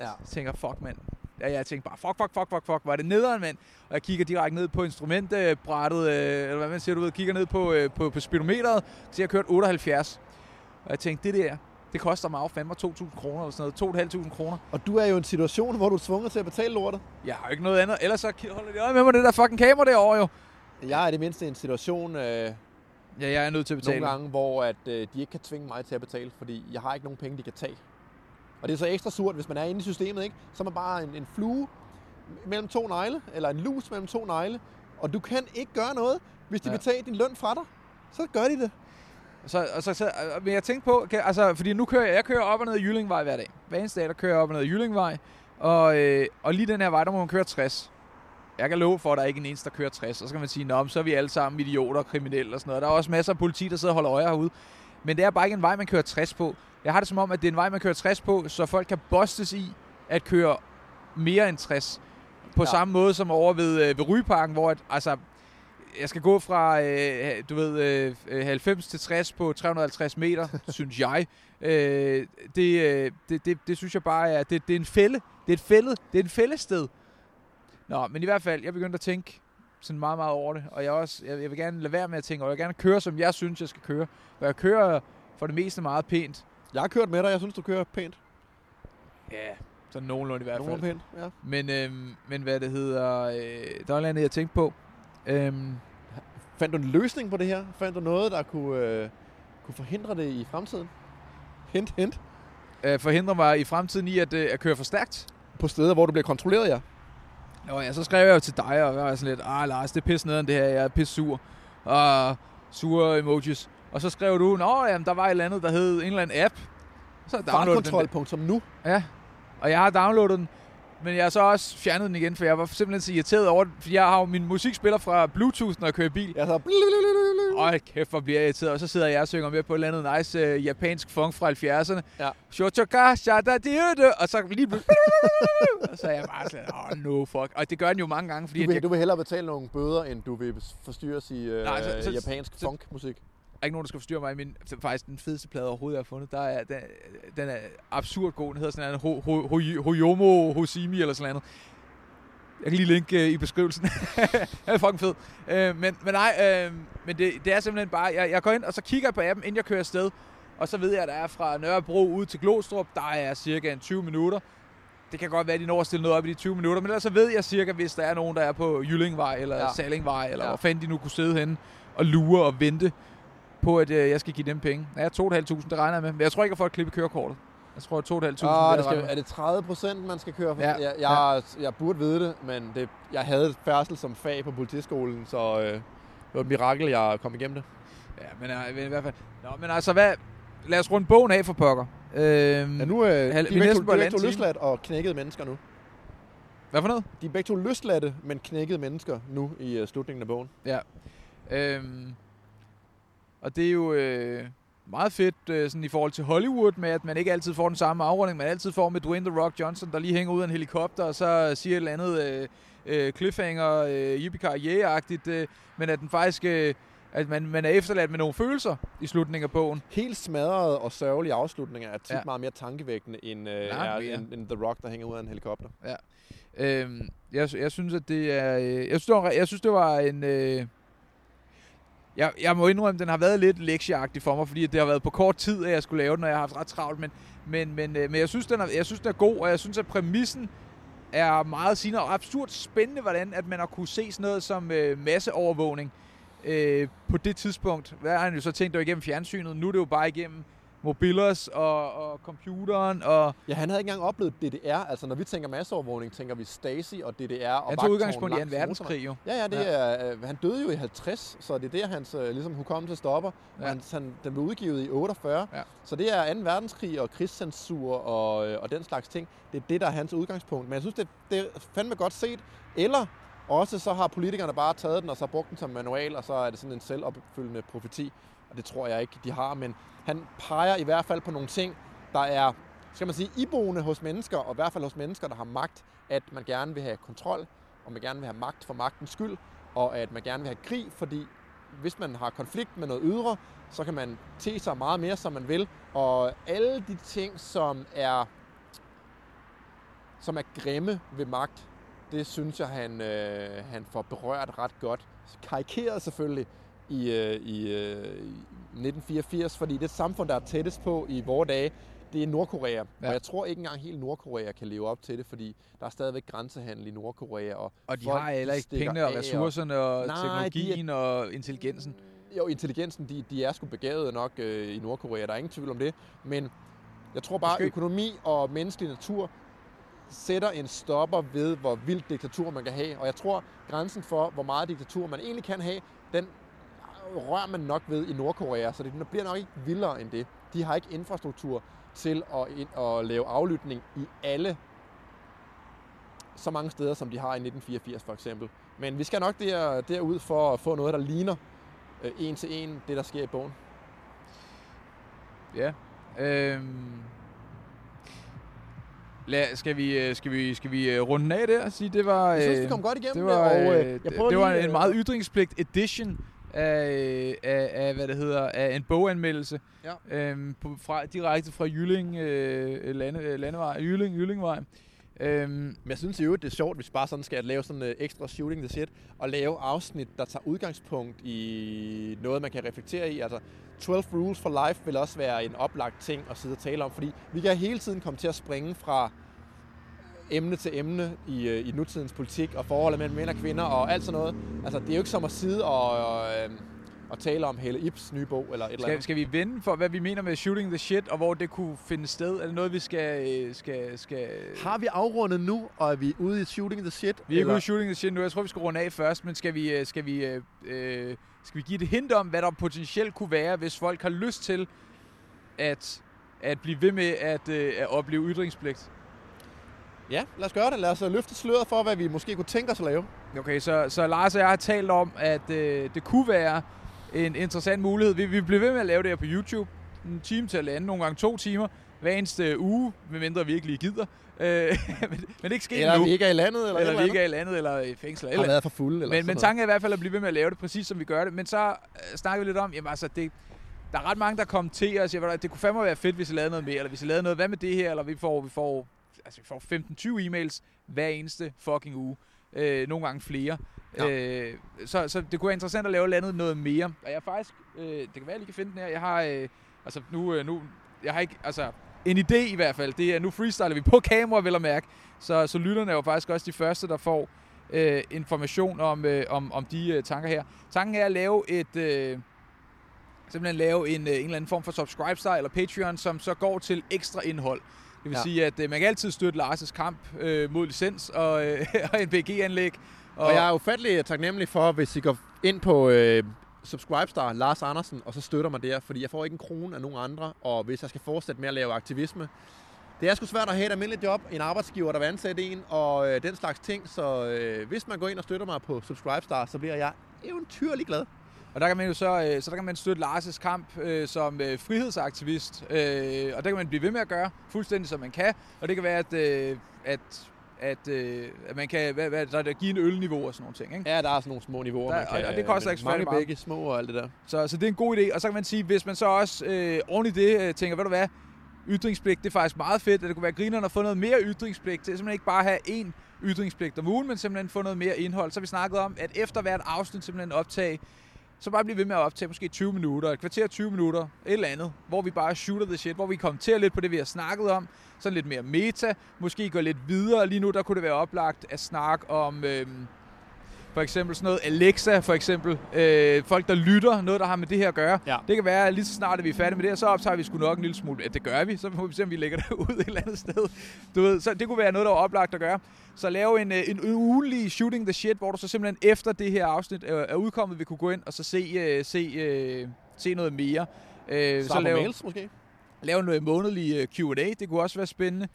Ja. Jeg tænker, fuck, mand. Ja, jeg tænker bare, fuck, fuck, fuck, fuck, fuck, var det nederen, mand? Og jeg kigger direkte ned på instrumentbrættet, øh, eller hvad man siger, du ved, kigger ned på, øh, på, på speedometeret, så jeg kørt 78. Og jeg tænkte, det der, det koster mig af fandme 2.000 kroner, eller sådan noget, 2.500 kroner. Og du er jo i en situation, hvor du er tvunget til at betale lortet. Jeg har jo ikke noget andet, ellers så holder de øje med mig, det der fucking kamera derovre jo. Jeg er i det mindste i en situation øh, Ja, jeg er nødt til at betale. nogle gange, hvor at, øh, de ikke kan tvinge mig til at betale, fordi jeg har ikke nogen penge, de kan tage. Og det er så ekstra surt, hvis man er inde i systemet, ikke? så er man bare en, en flue mellem to negle, eller en lus mellem to negle, og du kan ikke gøre noget, hvis de Ja. vil tage din løn fra dig. Så gør de det. Så, og så, så, men jeg tænkte på, kan, altså, fordi nu kører jeg, jeg kører op og ned Jyllingvej hver dag. Hver eneste dag, der kører jeg op og ned Jyllingvej. Og, øh, og lige den her vej, der må man køre 60. Jeg kan love for, at der er ikke en eneste, der kører 60. Så skal man sige, men så er vi alle sammen idioter og kriminelle og sådan noget. Der er også masser af politi, der sidder og holder øje herude. Men det er bare ikke en vej, man kører 60 på. Jeg har det som om, at det er en vej, man kører 60 på, så folk kan bustes i at køre mere end 60. På ja. Samme måde som over ved, øh, ved Rygeparken, hvor at, altså, jeg skal gå fra, øh, du ved, øh, øh, 90 til 60 på 350 meter, synes jeg. Øh, det, øh, det, det, det synes jeg bare er, det, det er en fælde. Det er et fælde. Det er en fællested. Nå, men i hvert fald, jeg begyndte at tænke sådan meget, meget over det. Og jeg, også, jeg, jeg vil gerne lade være med at tænke, og jeg vil gerne køre, som jeg synes, jeg skal køre. For jeg kører for det meste meget pænt. Jeg har kørt med dig, jeg synes, du kører pænt. Ja, sådan nogenlunde i hvert fald. Nogenlunde pænt, ja. Men, øhm, men hvad det hedder, øh, der var noget andet, jeg tænkte på. Øhm, Fandt du en løsning på det her? Fandt du noget, der kunne, øh, kunne forhindre det i fremtiden? Hint, hint. øh, forhindre mig i fremtiden i at, øh, at køre for stærkt. På steder, hvor du bliver kontrolleret, ja. Nå ja, så skrev jeg jo til dig, og jeg var sådan lidt, ah Lars, det er pisse nederen det her, jeg er pisse sur. Og sure emojis. Og så skrev du, nå jamen, der var et eller andet, der hed en eller anden app. Så downloadede den. Fartkontrol.nu. Ja, og jeg har downloadet den. Men jeg har så også fjernet den igen, for jeg var simpelthen så irriteret over den. for jeg har jo min musikspiller fra Bluetooth, når jeg kører bil. Jeg så... Øj, kæft, hvor bliver jeg irriteret. Og så sidder jeg og synger med på et eller andet nice øh, japansk funk fra 70'erne. Ja. Shotoka, shada. Og så lige pludselig... og så er jeg bare sådan, åh, oh, no fuck. Og det gør den jo mange gange, fordi Du vil, jeg, du vil hellere betale nogle bøder, end du vil forstyrres i øh, Nej, så- så- japansk så- funkmusik er ikke nogen, der skal forstyrre mig i min... det er faktisk den fedeste plade overhovedet, jeg har fundet. Der er, den, den er absurd god. Den hedder sådan en ho, ho, ho, Hoyomo Hosimi eller sådan noget. Jeg kan lige linke øh, i beskrivelsen. den er fucking fed. Øh, men, men nej, øh, men det, det er simpelthen bare... Jeg, jeg går ind, og så kigger jeg på appen, inden jeg kører afsted. Og så ved jeg, at der er fra Nørrebro ud til Glostrup, der er cirka en 20 minutter. Det kan godt være, at de når at stille noget op i de 20 minutter, men ellers så ved jeg cirka, hvis der er nogen, der er på Jyllingvej eller ja. Salingvej, eller. Ja. hvor fanden de nu kunne sidde henne og lure og vente på, at øh, jeg skal give dem penge. Ja, 2.500, det regner jeg med. Men jeg tror ikke, jeg får et klip i kørekortet. Jeg tror, at 2.500 Ah, det er skal, er det 30 procent, man skal køre? For, Ja, jeg, jeg, jeg burde vide det, men det, jeg havde færdsel som fag på politiskolen, så øh, det var et mirakel, jeg kom igennem det. Ja, men, øh, i hvert fald... Nå, men altså, hvad... Lad os runde bogen af for pokker. Øhm, Ja, nu øh, de er begge to, de to løsladt og knækkede mennesker nu. Hvad for noget? De er begge to løsladte, men knækkede mennesker nu i øh, slutningen af bogen. Ja. Øhm, og det er jo øh, meget fedt øh, sådan i forhold til Hollywood, med at man ikke altid får den samme afrunding, man altid får med Dwayne The Rock Johnson, der lige hænger ud af en helikopter, og så siger et eller andet øh, øh, cliffhanger, øh, yippie-agtigt, øh, men at den faktisk... Øh, at man, man er efterladt med nogle følelser i slutningen af bogen. Helt smadrede og sørgelige afslutninger er tit Ja. ja. meget mere tankevækkende end, øh, Langt er, end, end The Rock, der hænger ud af en helikopter. Øhm, jeg, jeg synes, at det er... Øh, jeg, synes, det var, jeg synes, det var en... Øh, jeg, jeg må indrømme, at den har været lidt lektieagtig for mig, fordi det har været på kort tid, at jeg skulle lave den, og jeg har haft ret travlt. Men, men, men, øh, men jeg, synes, den er, jeg synes, den er god, og jeg synes, at præmissen er meget sigende og absurd spændende, hvordan at man har kunne se sådan noget som øh, masseovervågning øh, på det tidspunkt. Hvad har han jo så tænkt, det var igennem fjernsynet? Nu er det jo bare igennem mobilers og, og computeren og Ja, han havde ikke engang oplevet DDR. Altså, når vi tænker masseovervågning, tænker vi Stasi og DDR og han tog udgangspunkt i 2. verdenskrig jo. Ja, ja, det er, øh, han døde jo i 50, så det er der, hans øh, ligesom, hukommelse stopper. Ja. Ja. Han, han, den blev udgivet i 48, Ja. så det er 2. verdenskrig og krigscensur og, øh, og den slags ting. Det er det, der er hans udgangspunkt. Men jeg synes, det, det er fandme godt set. Eller også så har politikerne bare taget den og så brugt den som manual, og så er det sådan en selvopfyldende profeti. Og det tror jeg ikke, de har. Men han peger i hvert fald på nogle ting, der er skal man sige, iboende hos mennesker, og i hvert fald hos mennesker, der har magt, at man gerne vil have kontrol, og man gerne vil have magt for magtens skyld, og at man gerne vil have krig, fordi hvis man har konflikt med noget ydre, så kan man te sig meget mere, som man vil. Og alle de ting, som er, som er grimme ved magt, det synes jeg, han, øh, han får berørt ret godt. Karikeret selvfølgelig i, øh, i, øh, i 1984, fordi det samfund, der er tættest på i vore dage, det er Nordkorea. Ja. Og jeg tror ikke engang helt Nordkorea kan leve op til det, fordi der er stadigvæk grænsehandel i Nordkorea. Og, Og de folk, har heller ikke pengene og ressourcerne og Nej, de er- teknologien og intelligensen. Jo, intelligensen, de, de er sgu begavede nok øh, i Nordkorea, der er ingen tvivl om det. Men jeg tror bare, Måske- økonomi og menneskelig natur sætter en stopper ved, hvor vildt diktatur man kan have. Og jeg tror, grænsen for, hvor meget diktatur man egentlig kan have, den rører man nok ved i Nordkorea, så det bliver nok ikke vildere end det. De har ikke infrastruktur til at, ind, at lave aflytning i alle så mange steder, som de har i 1984 for eksempel. Men vi skal nok der, derud for at få noget, der ligner øh, en til en det, der sker i bogen. Ja. Øhm. Lad, skal vi, øh, skal vi, skal vi øh, runde af der og sige, det var... Jeg synes, øh, vi kom godt igennem det var, og øh, øh, jeg det, det var lige, en øh, meget ytringspligt edition af, øh, af, af, hvad det hedder, af en boganmeldelse. Ja. Øhm, på, fra, direkte fra Jylling, øh, lande, øh, landevej, Jylling, Jyllingvej. Øhm, Men jeg synes jo, det er sjovt, hvis bare sådan skal lave sådan en ekstra shooting the shit, og lave afsnit, der tager udgangspunkt i noget, man kan reflektere i. Altså, 12 Rules for Life vil også være en oplagt ting at sidde og tale om, fordi vi kan hele tiden komme til at springe fra emne til emne i, øh, i nutidens politik og forholdet mellem mænd og kvinder og alt sådan noget. Altså, det er jo ikke som at sidde og, og, øh, og tale om Helle Ibs nye bog eller et eller skal, andet. skal vi vende for, hvad vi mener med shooting the shit, og hvor det kunne finde sted? Er det noget, vi skal... øh, skal, skal Har vi afrundet nu, og er vi ude i shooting the shit? Vi er ikke eller? ude i shooting the shit nu. Jeg tror, vi skal runde af først, men skal vi, skal vi, øh, skal vi give et hint om, hvad der potentielt kunne være, hvis folk har lyst til at, at blive ved med at, øh, at opleve ytringspligt? Ja, lad os gøre det. Lad os øh, løfte sløret for, hvad vi måske kunne tænke os at lave. Okay, så, så Lars og jeg har talt om, at øh, det kunne være en interessant mulighed. Vi, vi bliver ved med at lave det her på YouTube. En time til at lande, nogle gange to timer hver eneste uge, medmindre vi ikke lige gider. Øh, men, men ikke sket Eller nu. vi ikke er i landet, eller, eller vi ikke er i landet, eller i fængsel. Eller har været for fulde. Eller men, men tanken er i hvert fald at blive ved med at lave det, præcis som vi gør det. Men så øh, snakker vi lidt om, jamen altså, det, der er ret mange, der kommer til os og siger, "Ved du hvad, det kunne fandme være fedt, hvis vi lavede noget mere, eller hvis vi lavede noget, hvad med det her, eller vi får, vi får, altså, vi får 15-20 e-mails hver eneste fucking uge. Øh, nogle gange flere. Ja. Øh, så, så det kunne være interessant at lave landet noget mere. Og jeg er faktisk, øh, det kan være, jeg lige kan finde den her, jeg har, øh, altså nu, øh, nu, jeg har ikke, altså, en idé i hvert fald, det er, nu freestyler vi på kamera, vel at mærke, så, så lytterne er jo faktisk også de første, der får øh, information om, øh, om, om de øh, tanker her. Tanken er at lave et, øh, simpelthen lave en, øh, en eller anden form for subscribe eller Patreon, som så går til ekstra indhold. Det vil ja. Sige, at øh, man kan altid støtte Lars' kamp øh, mod licens og, øh, og en BG-anlæg. Og, og jeg er ufattelig taknemmelig for, hvis I går ind på øh, Subscribestar, Lars Andersen, og så støtter mig der, fordi jeg får ikke en krone af nogen andre, og hvis jeg skal fortsætte med at lave aktivisme, det er sgu svært at have et almindeligt job, en arbejdsgiver, der vil ansætte en, og øh, den slags ting, så øh, hvis man går ind og støtter mig på Subscribestar, så bliver jeg eventyrlig glad. Og der kan man jo så, øh, så der kan man støtte Lars' kamp øh, som øh, frihedsaktivist, øh, og det kan man blive ved med at gøre, fuldstændig som man kan. Og det kan være, at, øh, at, at, øh, at man kan hvad, hvad, der, der give en ølniveau og sådan nogle ting. Ikke? Ja, der er sådan nogle små niveauer, Der- man kan, og- og det koster ikke mange meget. begge små og alt det der. Så, så det er en god idé. Og så kan man sige, hvis man så også øh, oven i det øh, tænker, ved du hvad, ytringspligt, det er faktisk meget fedt, at det kunne være grinerne at få noget mere ytringspligt. Det er simpelthen ikke bare have én ytringspligt om ugen, men simpelthen få noget mere indhold. Så vi snakket om, at efter hvert afsnit simpelthen optage, så bare blive ved med at optage måske 20 minutter, et kvarter 20 minutter, et eller andet, hvor vi bare shooter the shit, hvor vi kommenterer lidt på det, vi har snakket om, sådan lidt mere meta, måske gå lidt videre. Lige nu, der kunne det være oplagt at snakke om, Øh, for eksempel sådan noget Alexa, for eksempel. Øh, folk, der lytter, noget, der har med det her at gøre. Ja. Det kan være, at lige så snart at vi er færdige med det her, så optager vi sgu nok en lille smule. Ja, det gør vi. Så må vi se, om vi lægger det ud et eller andet sted. Du ved, så det kunne være noget, der var oplagt at gøre. Så lave en, øh, en, en ugenlig shooting the shit, hvor du så simpelthen efter det her afsnit er, er udkommet, vil kunne gå ind og så se, øh, se, øh, se noget mere. Øh, Så lave mails måske? lave noget månedlig øh, Q&A, det kunne også være spændende.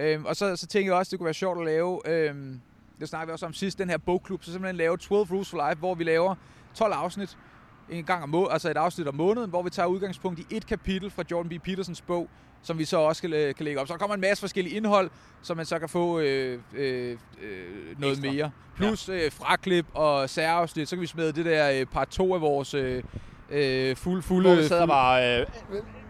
Øhm, og så, så tænker jeg også, det kunne være sjovt at lave, øhm, det snakker vi også om sidst, den her bogklub, så simpelthen lave 12 Rules for Life, hvor vi laver 12 afsnit en gang om må- altså et afsnit om måneden, hvor vi tager udgangspunkt i et kapitel fra Jordan B. Petersons bog, som vi så også kan, øh, kan lægge op. Så der kommer en masse forskellige indhold, som man så kan få øh, øh, øh, noget Ekstra. mere. Plus ja. øh, fraklip og særafsnit, så kan vi smide det der øh, part 2 af vores øh, øh, fuld, fulde... Hvor vi fuld- bare øh,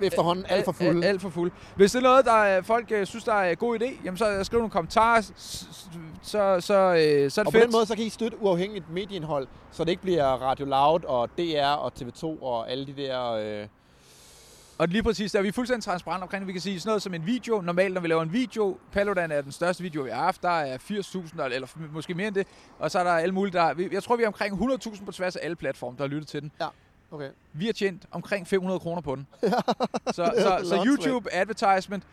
efterhånden alt for fulde. Alt, for fuld. Hvis det er noget, der er, folk øh, synes, der er en god idé, jamen så skriv nogle kommentarer, så, så, øh, så er det Og på fedt. den måde, så kan I støtte uafhængigt medieindhold, så det ikke bliver Radio Loud og DR og TV2 og alle de der... Øh, Og lige præcis, der er vi fuldstændig transparente omkring det. Vi kan sige sådan noget som en video. Normalt, når vi laver en video, Paludan er den største video, vi har haft. Der er 80.000, eller måske mere end det. Og så er der alle mulige, der... Jeg tror, vi er omkring 100.000 på tværs af alle platforme, der har lyttet til den. Okay. Vi har tjent omkring 500 kroner på den. så, er så, så åndssvagt. YouTube advertisement,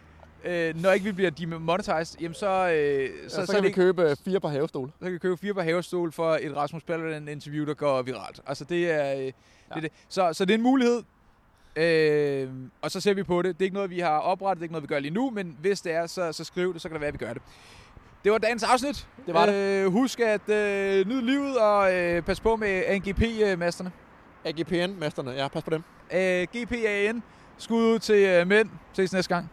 øh, når ikke vi bliver demonetized, jamen så, øh, Så, så, så, så, så kan vi købe øh, fire par havestole. så kan vi købe fire på havestol for et Rasmus Paludan interview, der går viralt. Altså det er, øh, det, er det. Så, så det er en mulighed. Øh, og så ser vi på det. Det er ikke noget, vi har oprettet, det er ikke noget, vi gør lige nu, men hvis det er, så, så skriv det, så kan det være, at vi gør det. Det var dagens afsnit. Det var det. Øh, husk at øh, nyde livet og øh, pas på med AGP-masterne. AGPN-masterne, ja, pas på dem. AGPAN. GPAN. Skud ud til øh, mænd. Ses næste gang.